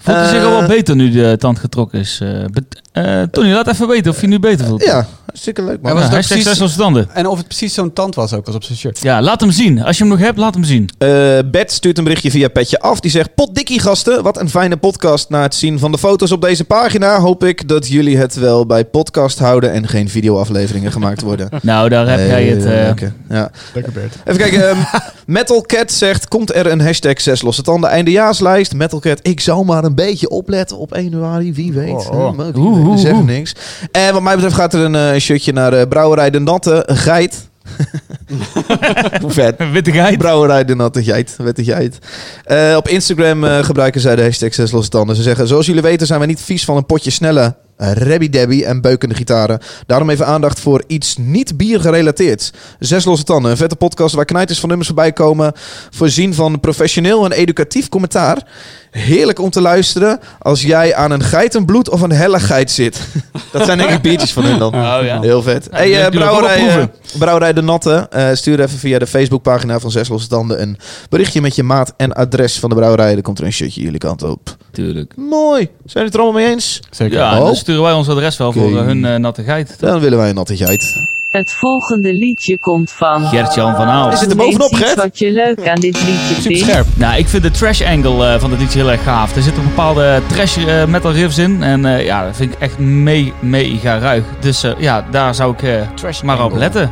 Voelt hij zich al wel beter nu de tand getrokken is? eh, bet- eh, Tony, laat even weten of je je nu beter voelt. Ja, hartstikke leuk man. Ja, was Ja, precies- tanden. En of het precies zo'n tand was ook als op zijn shirt. Ja, laat hem zien. Als je hem nog hebt, laat hem zien. Eh, Bert stuurt een berichtje via Petje Af. Die zegt: Potdikkie gasten, wat een fijne podcast. Na het zien van de foto's op deze pagina hoop ik dat jullie het wel bij podcast houden en geen videoafleveringen gemaakt worden. [LAUGHS] Nou, daar heb jij het... Oké, ja. Lekker Bert. Even kijken. ehm, [LAUGHS] Metal Cat zegt: Komt er een hashtag 6 losse tanden eindejaarslijst? Metal Cat, ik zou maar een beetje opletten op 1 januari. Wie weet. Oh, oh. Hm, maar wie Oeh, weet, we oeh, zeggen oeh. niks. En wat mij betreft gaat er een eh, shirtje naar eh, Brouwerij de Natte Geit. [LAUGHS] Hoe vet. [LAUGHS] Witte geit. Brouwerij de Natte Geit. Witte Geit. Eh, op Instagram eh, gebruiken zij de hashtag 6 losse tanden. Ze zeggen, zoals jullie weten zijn wij niet vies van een potje snelle Rabby Dabby en beukende gitaren. Daarom even aandacht voor iets niet bier gerelateerd. Zes losse tanden. Een vette podcast waar knijters van nummers voorbij komen. Voorzien van professioneel en educatief commentaar. Heerlijk om te luisteren als jij aan een geitenbloed of een helligheid zit. [LAUGHS] Dat zijn denk ik biertjes van hun dan. Oh ja. Heel vet. Hey, eh, brouwerij, eh, brouwerij De Natte. eh, stuur even via de Facebookpagina van Zes Losse Tanden een berichtje met je maat en adres van de brouwerij. Dan komt er een shirtje jullie kant op. Tuurlijk. Mooi. Zijn jullie het er allemaal mee eens? Zeker. Ja, Oh. dan sturen wij ons adres wel voor eh, hun eh, natte geit. Dan willen wij een natte geit. Het volgende liedje komt van. Gert-Jan van Aal. Is het er bovenop, Gert? wat je leuk aan dit liedje Super vindt. scherp. Nou, ik vind de trash angle eh, van het liedje heel erg gaaf. Er zitten bepaalde trash metal riffs in. En eh, ja, dat vind ik echt me mega ruig. Dus ja, daar zou ik eh, Trash maar op letten.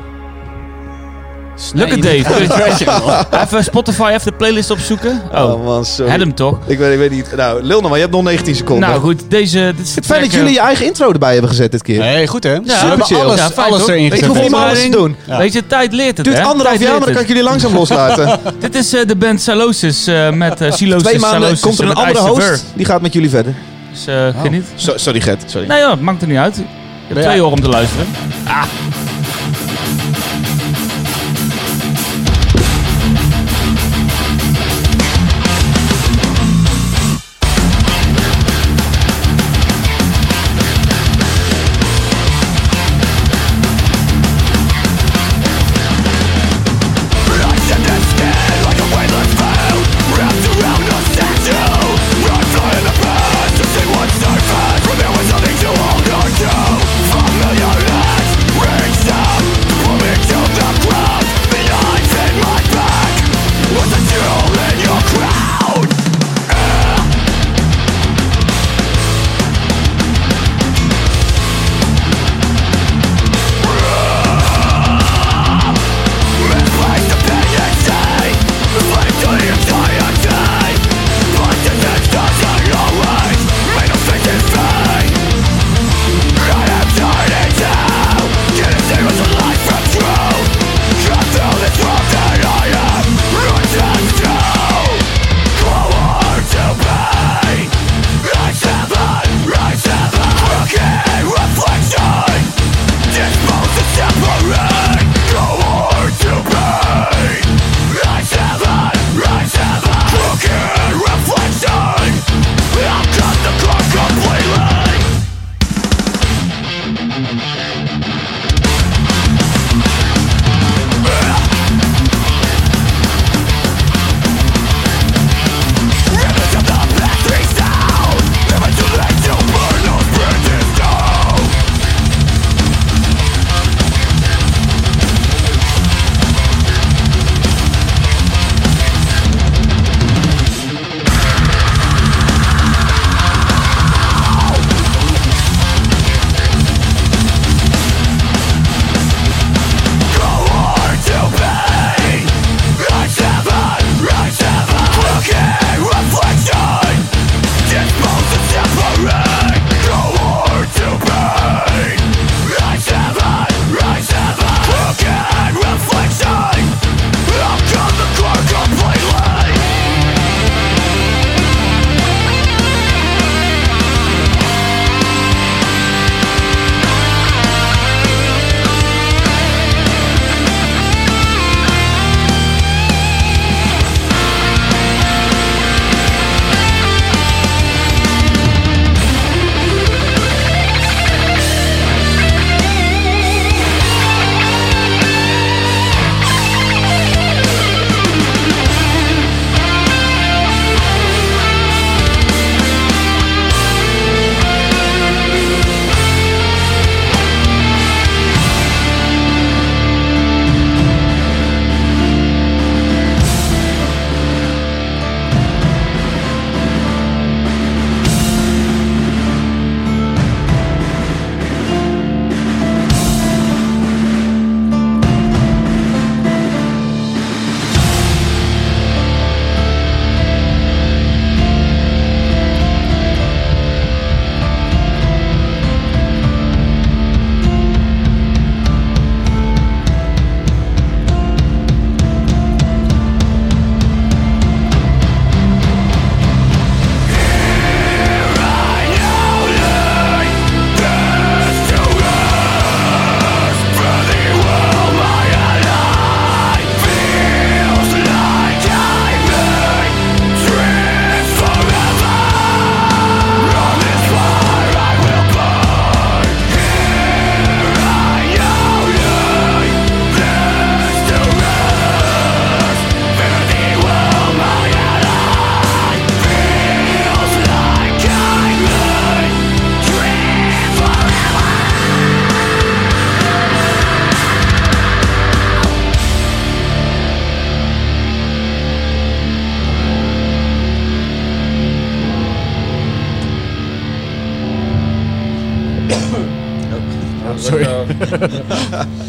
Look at Dave. even Spotify, even de playlist opzoeken. Oh, man, sorry. had hem toch? Ik weet, ik weet niet. Nou, lul nog maar. Je hebt nog 19 seconden. Nou goed, deze... Dit is Het fijn dat jullie je eigen intro erbij hebben gezet dit keer. Nee, goed hè? we super hebben chill. alles, Ja, fijn, alles erin gezet. hoeveel niet meer alles te doen? Ja. Weet je, tijd leert het, Het duurt hè? anderhalf jaar, maar dan kan ik jullie langzaam loslaten. [LAUGHS] Dit is eh, de band Salosis eh, met uh, Silosis. Twee maanden Salosis komt er en een andere host. Die gaat met jullie verder. Dus eh, geniet. So- sorry Gert, sorry. Nee, ja, het maakt er niet uit. Je hebt Ja. twee uur om te luisteren. Familiar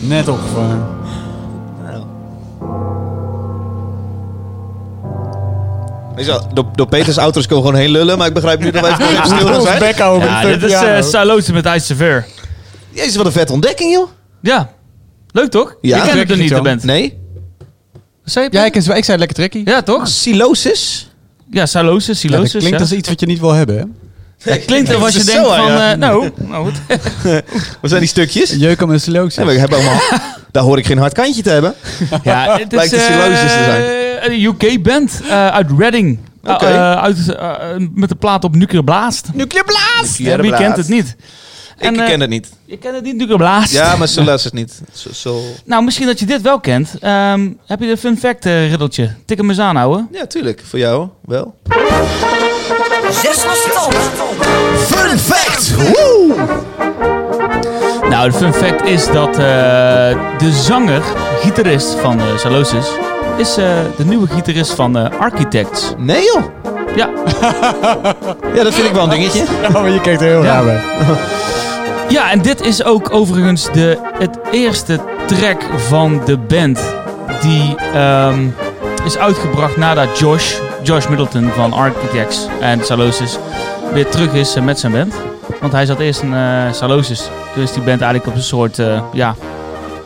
Net opgevangen. Weet je wel, Door, door Peters auto's kon gewoon heen lullen, maar ik begrijp nu dat wij [LAUGHS] even stil zijn. bek. Ja, dit is uh, Salose met Ice Severe. Jezus, wat een vet ontdekking, joh. Ja. Leuk toch? Ja. Je kent het er niet, de band. Nee? Wat zei je? Ja, ik, ik zei lekker trekkie. Ja, toch? Silosis? Ja, Salose, Ja, Silosis. dat klinkt ja. als iets wat je niet wil hebben, hè? Ja, [LAUGHS] klinkt als je is denkt zo, van... ja. eh, nou, [LAUGHS] nou goed. [LAUGHS] Wat zijn die stukjes? Jeuk om een silosis. Nee, maar ik heb allemaal... Daar hoor ik geen hard kantje te hebben. Ja, het Lijkt is te zijn. eh, een UK-band eh, uit Reading. Oké. Eh, uit, met de plaat op Nuclear Blast. Nuclear Blast! Ja, wie kent het niet? Ik En, ken het niet. Je kent het niet, Nuclear Blast? Ja, maar Silosis niet. Zo, zo... Nou, misschien dat je dit wel kent. Ehm, heb je de fun fact eh, riddeltje? Tik hem eens aan, ouwe. Ja, tuurlijk. Voor jou wel. Zes tanden. Fun fact! Woe! Nou, de fun fact is dat eh, de zanger, gitarist van uh, Salosis, is eh, de nieuwe gitarist van eh, Architects. Nee, joh. Ja, [LAUGHS] Ja, dat vind ik wel een dingetje. [LAUGHS] Ja, maar je kijkt er heel Ja. raar bij. [LAUGHS] Ja, en dit is ook overigens de, het eerste track van de band die ehm, is uitgebracht nadat Josh, Josh Middleton van Architects en Salosis weer terug is eh, met zijn band. Want hij zat eerst in eh Salosis. Toen is die band eigenlijk op een soort eh, ja,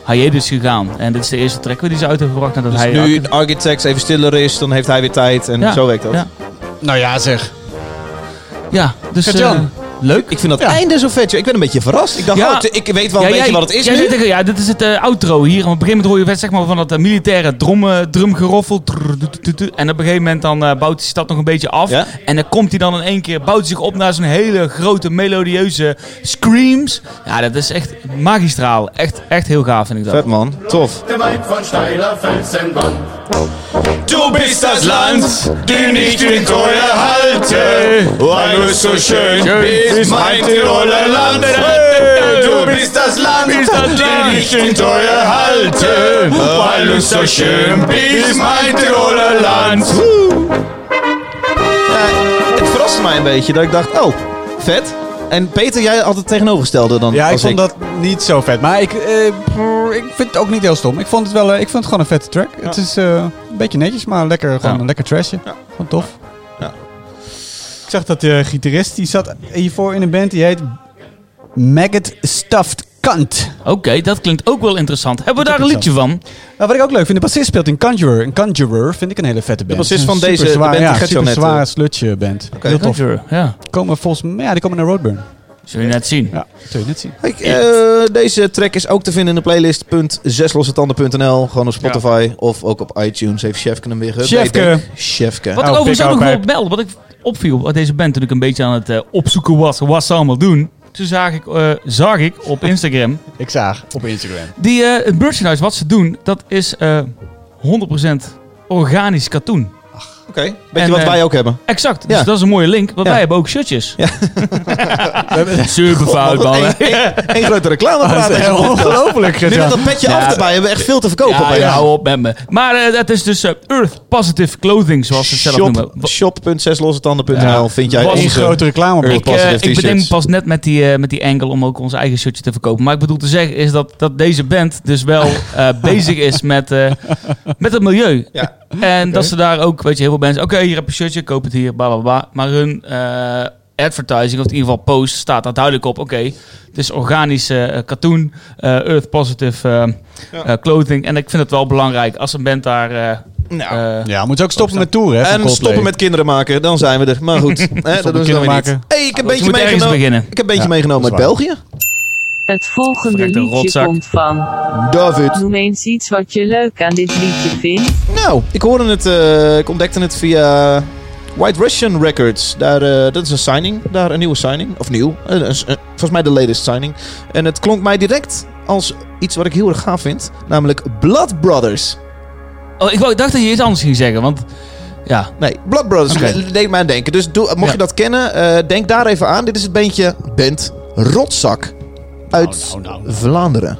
hiatus gegaan. En dit is de eerste track die ze uit hebben gebracht nadat Dus hij... nu Architects even stiller is, dan heeft hij weer tijd. En Ja, zo werkt dat. ja. Nou ja, zeg. Ja, dus... leuk. Ik vind dat Ja. einde zo vet. joh. Ik ben een beetje verrast. Ik dacht, Ja. oh, t- ik weet wel Ja, een beetje jij- wat het is jij nu. zegt tegen- ja, dit is het eh, outro hier. Op een gegeven moment hoor je vet, zeg maar, van dat eh, militaire drum, eh, drumgeroffel. Trrr. En op een gegeven moment dan eh, bouwt hij stad nog een beetje af. Ja. En dan komt hij dan in één keer, bouwt hij zich op naar zo'n hele grote melodieuze screams. Ja, dat is echt magistraal. Echt, echt heel gaaf vind ik dat. Vet man, tof. Gemeint von steiler Felsenwand. Du bist das Land, die nicht in Treue halte, weil du so schön bist, mein Tiroler Land. Du bist das Land, die nicht in Treue halte, weil du so schön bist, mein Tiroler Land. het verraste mij een beetje dat ik dacht, oh, vet. En Peter, jij had het tegenovergestelde dan Ja, ik vond dat niet zo vet. Maar ik, eh, ik vind het ook niet heel stom. Ik vond het wel, eh, ik vond het gewoon een vette track. Het is eh, een beetje netjes, maar lekker, gewoon Ja. een lekker trashje. Ja. Gewoon tof. Ik zag dat de gitarist, die zat hiervoor in een band, die heet Maggot Stuffed Cunt. Oké, dat klinkt ook wel interessant. Hebben we daar een liedje van? Nou, wat ik ook leuk vind, de bassist speelt in Conjurer. En Conjurer vind ik een hele vette band. bassist van deze- de band ja, Gert-Jan super zware eh, sludge band. Oké. Heel tof. Conjurer, Ja, Komen volgens mij, ja, die komen naar Roadburn. zul je net zien. Ja, zul je net zien. Kijk, eh, deze track is ook te vinden in de playlist .zeslossetanden.nl. Gewoon op Spotify of ook op iTunes. Heeft Chefke hem weer geüpdate, Chefke. ik. Chefke. Wat Oh, ik overigens pik ook nog wel belde, wat ik opviel uit deze band toen ik een beetje aan het eh, opzoeken was wat ze allemaal doen. Toen zag ik, eh, zag ik op [LAUGHS] Instagram, Ik zag op Instagram. die, eh, het merchandise wat ze doen, dat is eh 100% organisch katoen. Oké, weet En, je wat eh, wij ook hebben? Exact, dus dat is een mooie link, want Ja. wij hebben ook shirtjes. Ja. [LAUGHS] [LAUGHS] Super fout, man. Eén [LAUGHS] grote. Dat podcast. ongelooflijk, Nu met dat petje Ja. af erbij hebben we echt veel te verkopen. Ja, hou op met me. Maar eh, het is dus eh, Earth Positive Clothing, zoals ze het zelf Shop, noemen. Shop.zeslossetanden.nl Ja. vind jij onze... grote reclame. Earth Ik, eh, Positive ik bedenk pas net met die, eh, met die angle om ook onze eigen shirtje te verkopen. Maar ik bedoel te zeggen is dat, dat deze band dus wel eh, bezig is met, eh, met het milieu. Ja. En dat ze daar ook, weet je, heel veel mensen... Oké, hier heb je een shirtje, koop het hier, bla bla bla. Maar hun eh, advertising, of in ieder geval post, staat daar duidelijk op. Oké, het is organische eh, katoen, eh, Earth Positive clothing. En ik vind het wel belangrijk als een band daar... eh, Nou, Ja, moeten ze ook stoppen met toeren, en stoppen met kinderen maken, dan zijn we er. Maar goed, [LAUGHS] hè, dat doen ze dan maken. niet. hey, ik heb een je beetje moet meegenomen. beginnen. Ik heb een beetje Ja, meegenomen uit. België. Het volgende Verrekte liedje rotzak. komt van. David. Noem eens iets wat je leuk aan dit liedje vindt. Nou, ik hoorde het, eh, ik ontdekte het via White Russian Records. Daar, eh, dat is een signing, daar een nieuwe signing. Of nieuw, eh, een- een- volgens mij de latest signing. En het klonk mij direct als iets wat ik heel erg gaaf vind. Namelijk Blood Brothers. Oh, ik wou- dacht dat je iets anders ging zeggen, want... Ja, Nee, Blood Brothers Oké. le- deed mij aan denken. Dus doe, mocht Ja. je dat kennen, eh, denk daar even aan. Dit is het beentje band Rotzak uit Nou, nou, nou. Vlaanderen.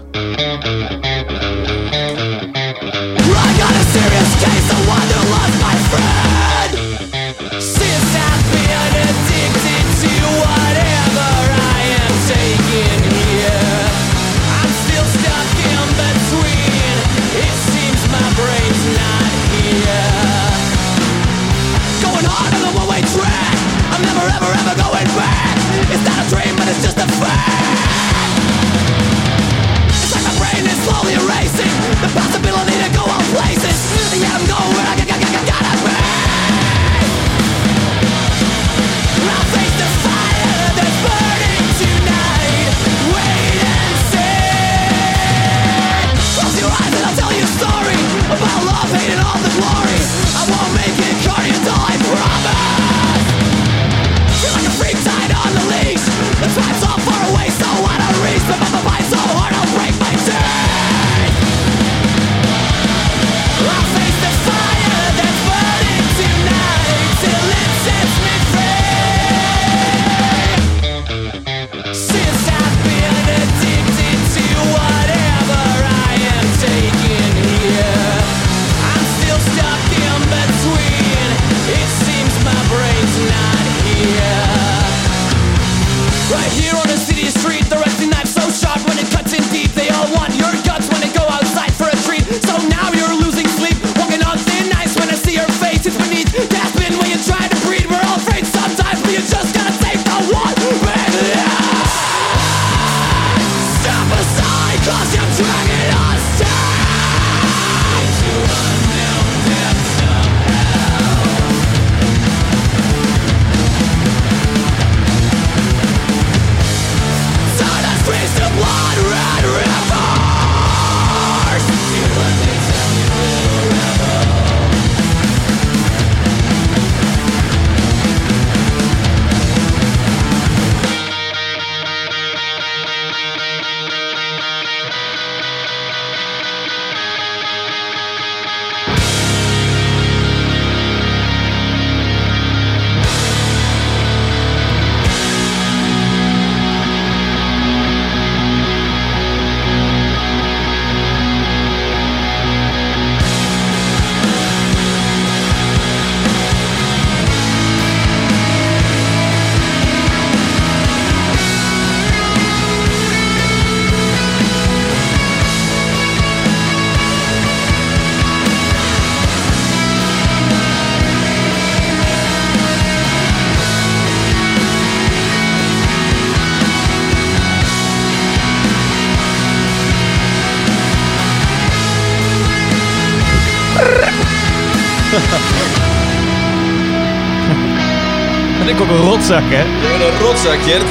Rotzak, hè? Een rotzak, Jert.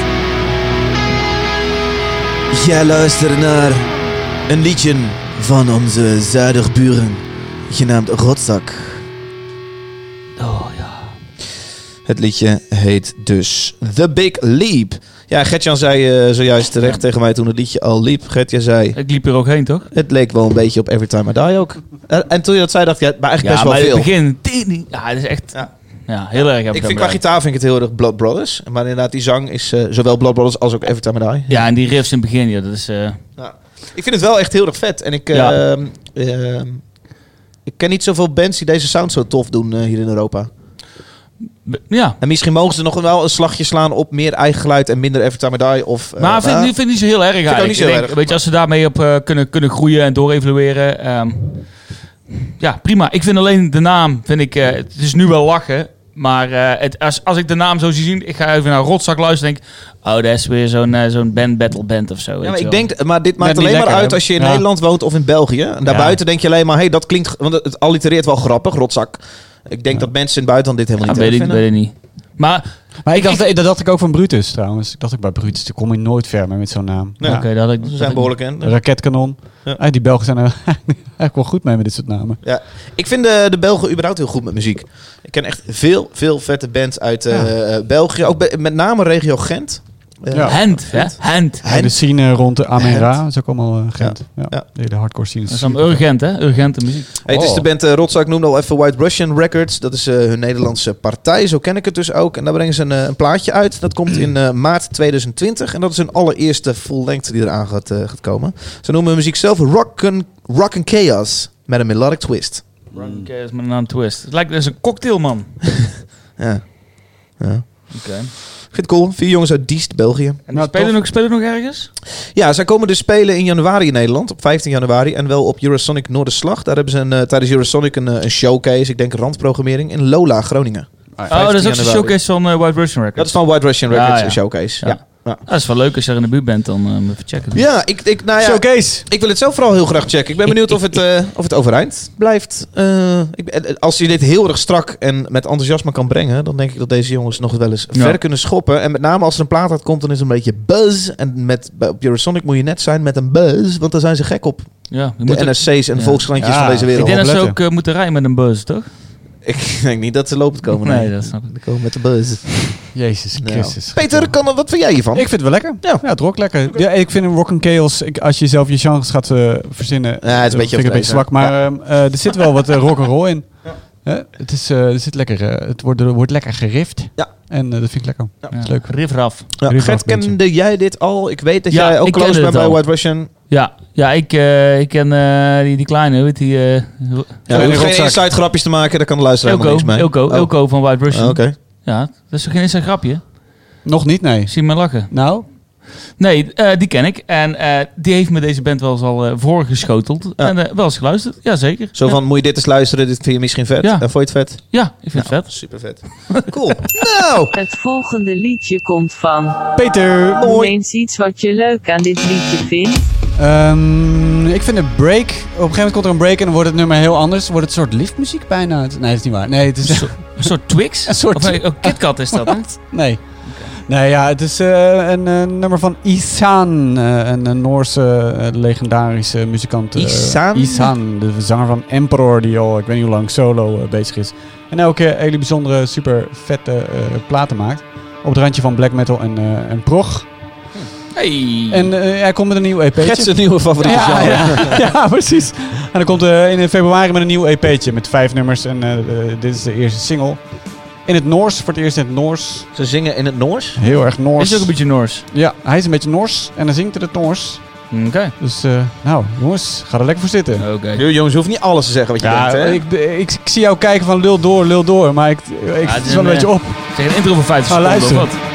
Jij luistert naar een liedje van onze zuiderburen, genaamd Rotzak. Oh ja. Het liedje heet dus The Big Leap. Ja, Gertjan zei eh, zojuist terecht tegen mij toen het liedje al liep. Gertjan zei, Ik liep er ook heen, toch? het leek wel een beetje op Every Time I Die ook. En, en toen je dat zei, dacht ik, ja, maar eigenlijk Ja, best maar wel in veel. het begin... tien- Ja, het is echt... Ja. Ja, heel erg. heb Ik vind qua gitaar vind ik het heel erg Blood Brothers. Maar inderdaad, die zang is eh, zowel Blood Brothers als ook Every Time I Die. Ja, en die riffs in het begin, ja, dat is... eh, Ik vind het wel echt heel erg vet. En ik, eh, Ja. ehm, ehm, ik ken niet zoveel bands die deze sound zo tof doen eh, hier in Europa. b- ja. En misschien mogen ze nog wel een slagje slaan op meer eigen geluid en minder Every Time I Die. Of, Maar vind, vind ik niet zo heel erg eigenlijk. niet zo Ik denk, erg. Weet je, als ze daarmee op kunnen, kunnen groeien en doorevalueren. ehm ja, prima. Ik vind alleen de naam, vind ik, eh, het is nu wel lachen. Maar eh, het, als, als ik de naam zo zie zien, ik ga even naar Rotzak luisteren denk oh, dat is weer zo'n eh, zo'n band battle band of zo. Ja, weet maar ik denk, maar dit maakt alleen maar lekker, uit hè? als je in Ja. Nederland woont of in België. En daarbuiten denk je alleen maar, hey, dat klinkt, want het allitereert wel grappig, rotzak. Ik denk dat mensen in het buitenland dit Ja, helemaal niet weet, ik, vinden. weet ik niet. Maar, Maar ik dacht, dat dacht ik ook van Brutus trouwens. Ik dacht ook bij Brutus, daar kom je nooit ver mee met zo'n naam. Oké, dat had ik, Ze dat zijn ik- behoorlijk in. Raketkanon. Ja. Ah, die Belgen zijn er [LAUGHS] eigenlijk wel goed mee met dit soort namen. Ja. Ik vind de, de Belgen überhaupt heel goed met muziek. Ik ken echt veel, veel vette bands uit eh, eh, België. Ook be- met name regio Gent. Ja. Hand, hè? Hand. De scene rond de Amera, dat is ook allemaal eh, Gent. Ja. Ja. De hele hardcore scene. Dat is dan urgent, hè? Urgente muziek. Hey, het is Oh. de band uh, Rotzak, noemde al even White Russian Records. Dat is eh, hun Nederlandse partij, zo ken ik het dus ook. En daar brengen ze een, een plaatje uit. Dat komt in maart 2020. En dat is hun allereerste full-length die eraan gaat, eh, gaat komen. Ze noemen hun muziek zelf Rock and, Rock and Chaos met een melodic twist. Oké, dat is met een twist. Het lijkt dus een cocktail, man. [LAUGHS] Ja. ja. Oké. Vind het cool. Vier jongens uit Diest, België. En Nou, spelen, nog, spelen nog ergens? Ja, zij komen dus spelen in januari in Nederland, op 15 januari. En wel op Eurosonic Noorderslag. Daar hebben ze een, eh, tijdens Eurosonic een, eh, een showcase, ik denk randprogrammering, in Lola, Groningen. Oh, dat is ook 15 zo'n januari. showcase van eh, White Russian Records. Dat is van White Russian Records, ja. een showcase. Ja. Ja. Dat is wel leuk als je er in de buurt bent, dan eh, moet je even checken. Ja, ik, ik, nou ja, Showcase! ik wil het zelf vooral heel graag checken. Ik ben benieuwd of het, eh, of het overeind blijft. Eh, ik, als je dit heel erg strak en met enthousiasme kan brengen, dan denk ik dat deze jongens nog wel eens Ja. ver kunnen schoppen. En met name als er een plaat uitkomt, dan is het een beetje buzz. En met, op Eurosonic moet je net zijn met een buzz, want daar zijn ze gek op. Ja, De NSC's en Ja. volkskrantjes Ja, van deze ik wereld. denk dat ze ook moeten rijden met een buzz, toch? Ik denk niet dat ze lopend komen. Nee, Nee, dat snap ik. Ze komen met de buzz. Jezus Nou. Christus. Peter, kan, wat vind jij hiervan? Ik vind het wel lekker. Ja. Ja, het rock lekker. Ja, ik vind een rock and chaos, ik, als je zelf je genres gaat eh, verzinnen, Ja, het is een beetje vind ik een beetje zwak. Maar ehm, eh, er zit wel wat eh, rock and roll in. Hè? het, is, eh, er zit lekker, eh, het wordt, wordt lekker gerift. Ja. En eh, dat vind ik lekker. Ja. Dat is leuk. Riffraff. Ja, Riff Gert, kende jij dit al? Ik weet dat Ja, jij ook close bent bij. White Russian. Ja, ja ik, eh, ik ken eh, die, die kleine, hoe heet die? eh Ja, geen rotzak. inside grapjes te maken, daar kan de luisteraar helemaal Ilko, niks mee. Ilko, Oh. Ilko van White Russian. Ah, Oké. Ja, dat is toch geen eens een grapje? Nog niet, nee. Zie me lachen. Nou? Nee, eh, die ken ik. En eh, die heeft me deze band wel eens al eh, voorgeschoteld. Ja. En wel eens geluisterd. Jazeker. Zo ja. van, moet je dit eens luisteren? Dit vind je misschien vet? Ja. Vond je het vet? Ja, ik vind het vet. Super vet. [LAUGHS] Cool. nou, Het volgende liedje komt van. Peter! Noem eens iets wat je leuk aan dit liedje vindt. Ehm, ik vind een break. Op een gegeven moment komt er een break en dan wordt het nummer heel anders. Wordt het een soort liftmuziek bijna. Nee, dat is niet waar. Nee, het is... Een soort Twix? [LAUGHS] Een soort- Of, oh, KitKat is dat, hè? [LAUGHS] Nee. Nee, ja, het is eh, een eh, nummer van Isan, eh, een, een Noorse legendarische muzikant. eh, Isan? Isan, de zanger van Emperor, die al ik weet niet hoe lang solo bezig is. En elke keer hele bijzondere, super vette eh, platen maakt. Op het randje van black metal en, eh, en prog. Hey. En eh, hij komt met een nieuw EP'tje. Gert zijn nieuwe favoriete ja, genre. ja, ja, precies. En dan komt in februari met een nieuw EP'tje met vijf nummers. En dit is de eerste single. In het Noors, voor het eerst in het Noors. Ze zingen in het Noors. Heel erg Noors. Is ook een beetje Noors. Ja, hij is een beetje Noors en dan zingt hij het Noors. Oké. Dus, eh, nou, jongens, ga er lekker voor zitten. Oké. Jongens, je hoeft niet alles te zeggen wat je Ja, denkt, hè? ik, ik, ik zie jou kijken van lul door, lul door, maar ik, ik het het is wel een een, beetje eh, op. Zeg een intro van 50 Ah, seconden of wat?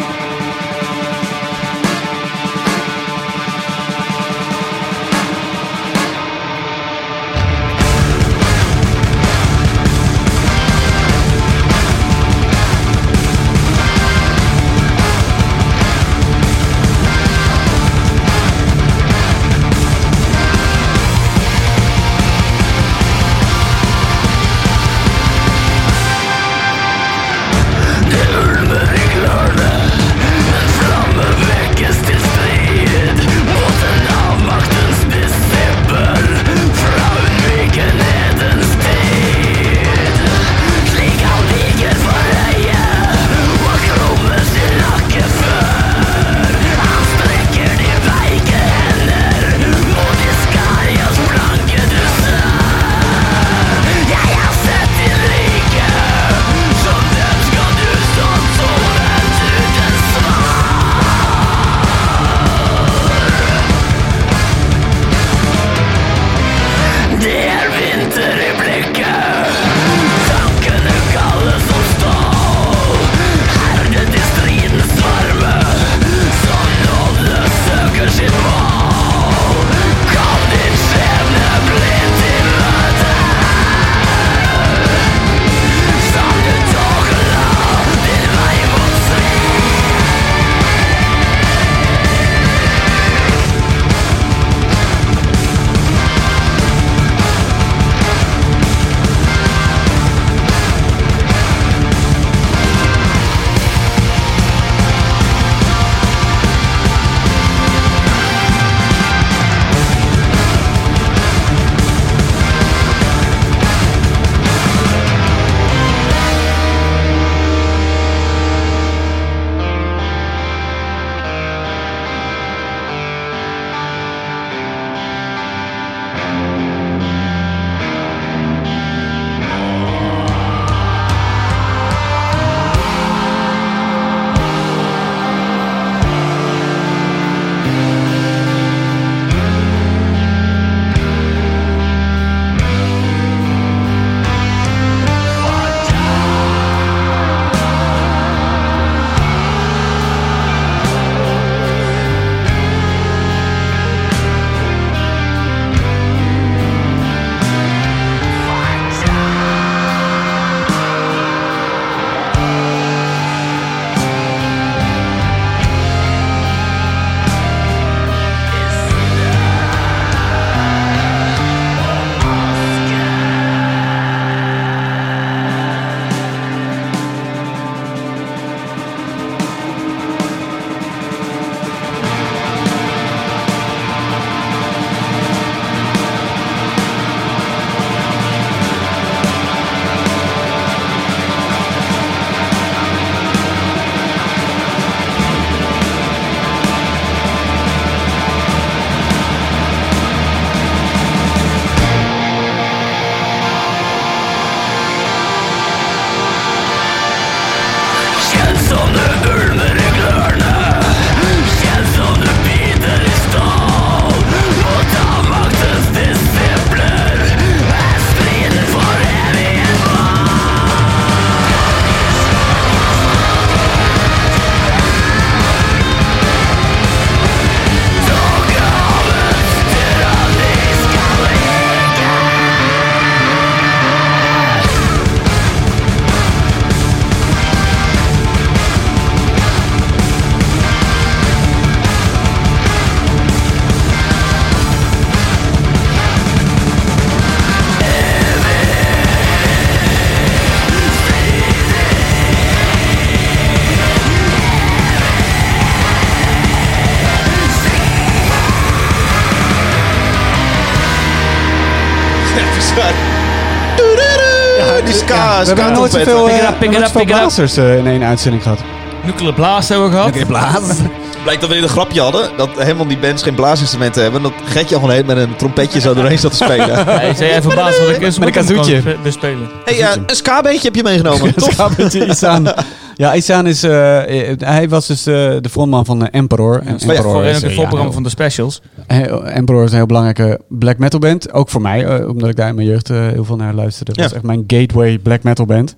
We hebben nog nooit zoveel, Pick it eh, up, pick it nooit up, zoveel pick it up. blazers eh, in één uitzending gehad. Nuclear Blast hebben we gehad. blaas. [LAUGHS] Blijkt dat we een grapje hadden. Dat helemaal die bands geen blaasinstrumenten hebben. Dat Getje gewoon heet met een trompetje zo doorheen zat te spelen. [LAUGHS] Hij zei jij verbaasd wat ik eens Met een kazooitje. bespelen. hey, ja, een ska-beentje heb je meegenomen. Tof. Schabbertje Isaan. Ja, Isaan is... eh, eh, hij was dus eh, de frontman van eh, Emperor. En Ja, voor is, een eh, voorprogramma ja, van de specials. heel- Emperor is een heel belangrijke black metal band. Ook voor mij, eh, omdat ik daar in mijn jeugd eh, heel veel naar luisterde. Dat Ja. was echt mijn gateway black metal band.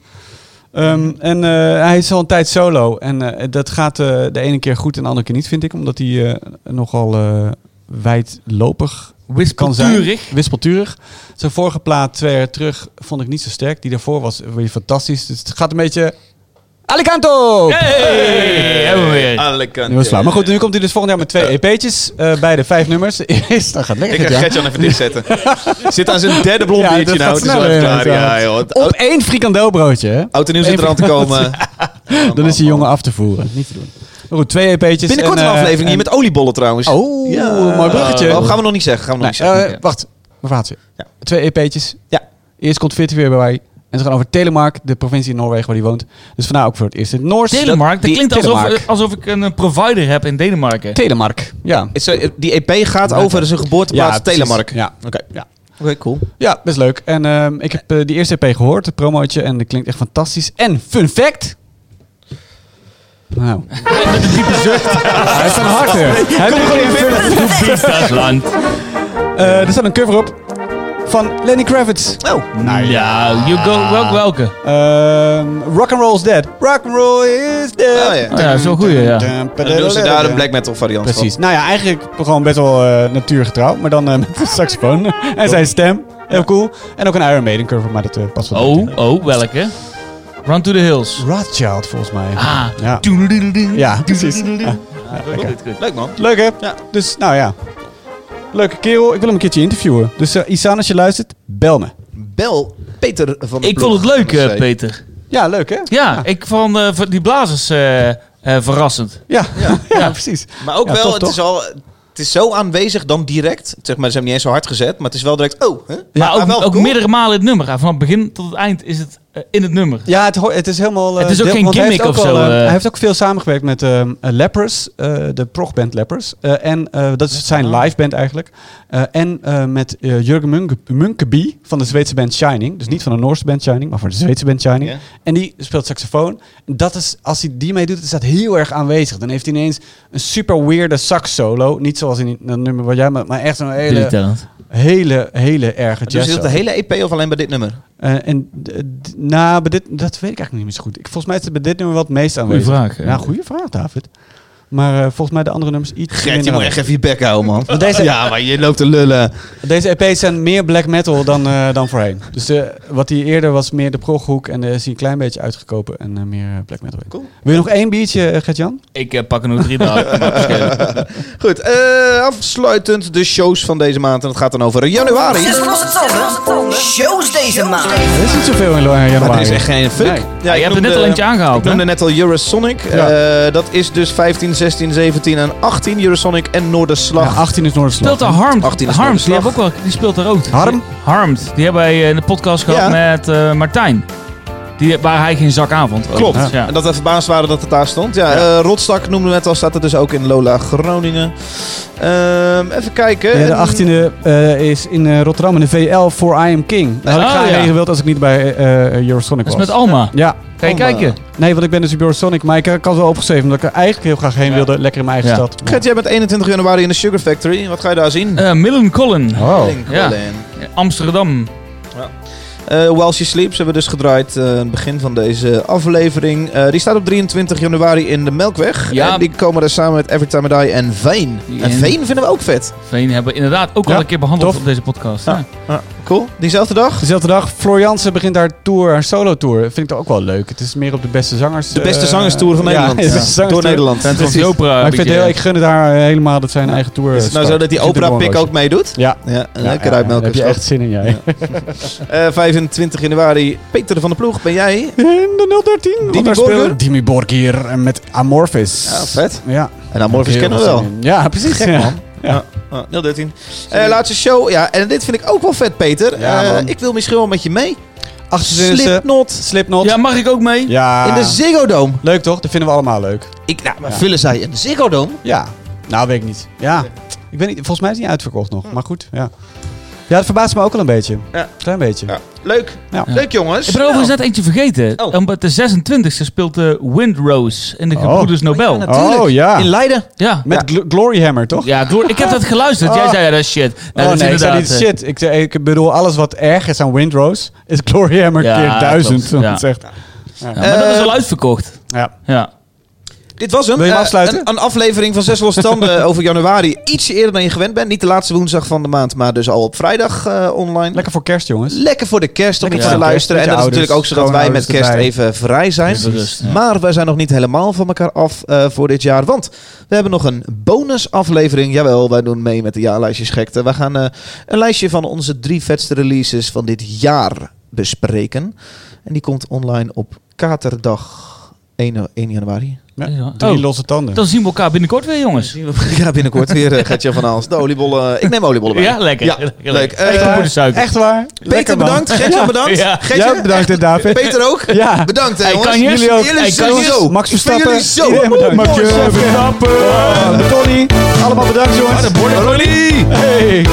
Ehm, en eh, hij is al een tijd solo. En dat gaat de ene keer goed en de andere keer niet, vind ik. Omdat hij nogal wijdlopig kan zijn. Wispelturig. Wispelturig. Zijn vorige plaat, twee jaar terug, vond ik niet zo sterk. Die daarvoor was weer fantastisch. Dus het gaat een beetje... Alicanto! Hey, hebben we weer. Alle kanten. Nu was het flauw. Maar goed, nu komt hij dus volgend jaar met twee EP'tjes. eh beide vijf nummers. [LAUGHS] Eerst, dan gaat het Ik lekker. ga ja. Getje even dichtzetten. [LAUGHS] Zit aan zijn derde Ja, blondbiertje dat nou. is wel sneller, even klaar. Ja, joh. Op één frikandelbroodje, hè? Oud en nieuw zit er aan te komen. [LAUGHS] Dan is die jongen af te voeren. Niet te doen. Maar goed, twee EP'tjes. Binnenkort en, een eh, aflevering hier met oliebollen trouwens. Oh, mooi bruggetje. Oh, gaan we nog niet zeggen. Gaan we nog Nee, niet zeggen. eh, wacht, mijn verhaaltje. Ja. Twee EP'tjes. Ja. Eerst komt Fit weer bij mij. En ze gaan over Telemark, de provincie in Noorwegen waar hij woont. Dus vandaar ook voor het eerst in het Noors. Denemarken. Dat Die- klinkt alsof, Telemark. alsof ik een eh, provider heb in Denemarken. Telemark, ja. Is, eh, die EP gaat over zijn geboorteplaats precies. Telemark. Ja, Oké, ja. Oké, cool. ja, best leuk. En ehm, ik heb eh, die eerste EP gehoord, het promootje. En dat klinkt echt fantastisch. En fun fact... Nou. [LAUGHS] Hij staat hard weer. Hij doet gewoon een fun Dat land. Eh, Er staat een cover op van Lenny Kravitz. Oh, Ja, you go, welke? welke? Ehm rock and roll is dead. Rock and roll is dead. Oh, ja. Oh ja, zo'n goeie, ja. En dan doen ze daar een black metal variant Precies. Nou ja, eigenlijk gewoon best wel eh, natuurgetrouw. Maar dan eh, met de saxofoon [LAUGHS] en zijn stem. Heel cool. En ook een Iron Maiden cover, maar dat eh, past wel. Oh, oh, welke? Run to the Hills. Rothschild volgens mij. Ah. Ja. Ja, precies. Ja. Leuk man. Leuk hè? Ja. Dus nou ja. Leuke kerel. Ik wil hem een keertje interviewen. Dus uh, Isan, als je luistert, bel me. Bel Peter van de Ik vond het leuk, eh. Peter. Ja, leuk hè? Ja, ik vond eh, die blazers eh, eh, verrassend. Ja, [LAUGHS] ja. precies. Maar ook Ja, wel, tof, het, toch? is al, het is zo aanwezig dan direct. Zeg maar, ze hebben niet eens zo hard gezet, maar het is wel direct, oh. Hè? Maar ook, wel ook cool. meerdere malen in het nummer. Van het begin tot het eind is het in het nummer. Ja, het, het is helemaal... eh, Het is ook deel- geen gimmick ook of zo, eh, eh. hij heeft ook veel samengewerkt met ehm, eh, Lepers, eh, de progband Lepers. Eh, en eh, dat is zijn live band eigenlijk. Eh, en eh, met eh, Jurgen Munke, Munkeby van de Zweedse band Shining. Dus niet van de Noorse band Shining, maar van de Zweedse band Shining. En die speelt saxofoon. Dat is, als hij die meedoet, is dat heel erg aanwezig. Dan heeft hij ineens een super weirde sax solo. Niet zoals in dat nummer wat jij... Maar maar echt zo'n hele. Hele, hele erge Dus is dat de hele EP of alleen bij dit nummer? eh, en nou, bij dit, dat weet ik eigenlijk niet meer zo goed. Ik, volgens mij is het bij dit nummer wat het meest aanwezig. vraag, hè? Ja, goede vraag, David. Maar eh, volgens mij de andere nummers iets Gert, je minder moet echt even je bek houden, man. Deze- [LAUGHS] ja, maar je loopt te lullen. Deze EP's zijn meer black metal dan, eh, dan voorheen. Dus eh, wat hij eerder was meer de proghoek en daar is hij een klein beetje uitgekopen en eh, meer black metal. Cool. Wil je nog één biertje, Gert-Jan? Ik pak er nog drie [LAUGHS] verschillen. Goed, eh, afsluitend de shows van deze maand. En het gaat dan over januari. Shows deze maand. Er is niet zoveel in januari. Maar er is echt geen fuck. Nee. Ja, je hebt er net al eentje aangehaald, Ik noemde hè? net al Eurosonic. Ja. Eh, dat is dus 15, 16, 17 en 18. Eurosonic en Noorderslag. Ja, 18 is Noorderslag. Speelt daar Harm. 18 is Harm, die, ook wel, die speelt daar ook. Harm? Harmed. Die hebben wij in de podcast gehad Ja. met eh, Martijn. Die, waar hij geen zak aan vond. Klopt. Ja. En dat we verbaasd waren dat het daar stond. Ja, eh, Rotstak noemden we net al. Staat er dus ook in Lola Groningen. Ehm, even kijken. Ja, de En- 18e eh, is in eh, Rotterdam in de VL voor I Am King. Dat had ik Oh, graag ja. heen gewild als ik niet bij eh Eurosonic Dat was. is met Alma. Ja. Ga je Alma. kijken? Nee, want ik ben dus op Eurosonic, maar ik, ik had het wel opgeschreven omdat ik er eigenlijk heel graag heen Ja. wilde. Lekker in mijn eigen Ja. stad. Gert, jij bent 21 januari in de Sugar Factory. Wat ga je daar zien? Eh Millen Collin. Oh. ja. Colin. Amsterdam. Eh While She Sleeps hebben we dus gedraaid eh, aan het begin van deze aflevering. Eh, die staat op 23 januari in de Melkweg. Ja. En die komen er samen met Every Time I Die en Veen. En En- Veen vinden we ook vet. Veen hebben we inderdaad ook Ja, al een keer behandeld tof. op deze podcast. Ja. Ja. Cool. Diezelfde dag? Dezelfde dag, Jansen begint haar tour, haar solo tour. Vind ik toch ook wel leuk. Het is meer op de beste zangers. De beste zangerstour van ja, Nederland. [LAUGHS] de zangerstour. Door Nederland. Precies. Opera. Maar ik, vind heel, ik gun het haar helemaal dat zij een eigen tour Is het nou start. zo dat die Ik vind het opera een pik mooi ook meedoet? Ja. Ja, een Ja, lekker ja, uitmelken. Daar heb je echt zin in, jij. [LAUGHS] Eh, 25 januari, Peter van der Ploeg, ben jij? In de 013. Dimi want daar Borgir? speelt Dimi Borgir en met Amorphis. Ja, vet. Ja. En Amorphis kennen we wel. Ja, precies. Gek, ja. man. Ja. Ah, 013. Eh, laatste show. Ja, en dit vind ik ook wel vet, Peter. Ja, Eh, ik wil misschien wel met je mee. 28 Slipknot. Slipknot. Ja, mag ik ook mee? Ja. In de Ziggo Dome. Leuk toch? Dat vinden we allemaal leuk. Ik, nou, maar Ja. vullen zij in de Ziggo Dome? Ja. Nou, weet ik niet. Ja. Ik weet niet, volgens mij is het niet uitverkocht nog. Maar goed, ja. Ja, dat verbaast me ook al een beetje. Ja. Klein beetje. Ja. Leuk. Ja. Leuk jongens. Ik ben overigens net eentje vergeten. Oh. Omdat de 26e speelt de Windrose in de Oh. Gebroeders Nobel. Ja, natuurlijk. Oh, ja. In Leiden. Ja. Met Gl- Glory Hammer, toch? Ja, ik heb dat geluisterd. Jij Oh. zei ja, dat is shit. Nou, oh dat is nee, ik zei niet eh, shit. Ik, zei, ik bedoel, alles wat erg is aan Windrose is Glory Hammer Ja, keer duizend. Ja. [LAUGHS] Dat is echt- Ja, maar dat is Eh, al uitverkocht. ja. Ja. Dit was hem. Wil je hem Eh, een, een aflevering van Zes Losse Tanden over januari. Ietsje eerder dan je gewend bent. Niet de laatste woensdag van de maand, maar dus al op vrijdag eh, online. Lekker voor kerst, jongens. Lekker voor de kerst om iets te luisteren. En dat is natuurlijk ook zodat wij met kerst erbij. even vrij zijn. Ja. Maar wij zijn nog niet helemaal van elkaar af eh, voor dit jaar. Want we hebben nog een bonusaflevering. Jawel, wij doen mee met de jaarlijstjes gekte. We gaan eh, een lijstje van onze drie vetste releases van dit jaar bespreken. En die komt online op Katerdag 1, 1 januari. Ja. Drie Oh. losse tanden. Dan zien we elkaar binnenkort weer, jongens. Ja, [LAUGHS] binnenkort weer uh, Gertje van Aals. De oliebollen. Ik neem oliebollen bij. Ja, lekker. Ja, Lekker, leuk. Echt Eh, een goede suiker. Echt waar? Peter Lekker, bedankt. Gertje bedankt. Ja. Gertje, bedankt, hè, David. Peter ook. Ja. Bedankt, hè, Hey, jongens. kan je? Jullie ook. Jullie kan je? sowieso. Max Verstappen. jullie zo. Iedereen bedankt. Mooi, Max. Verstappen. Uh, Tony. Allemaal bedankt, jongens. collie. Hey.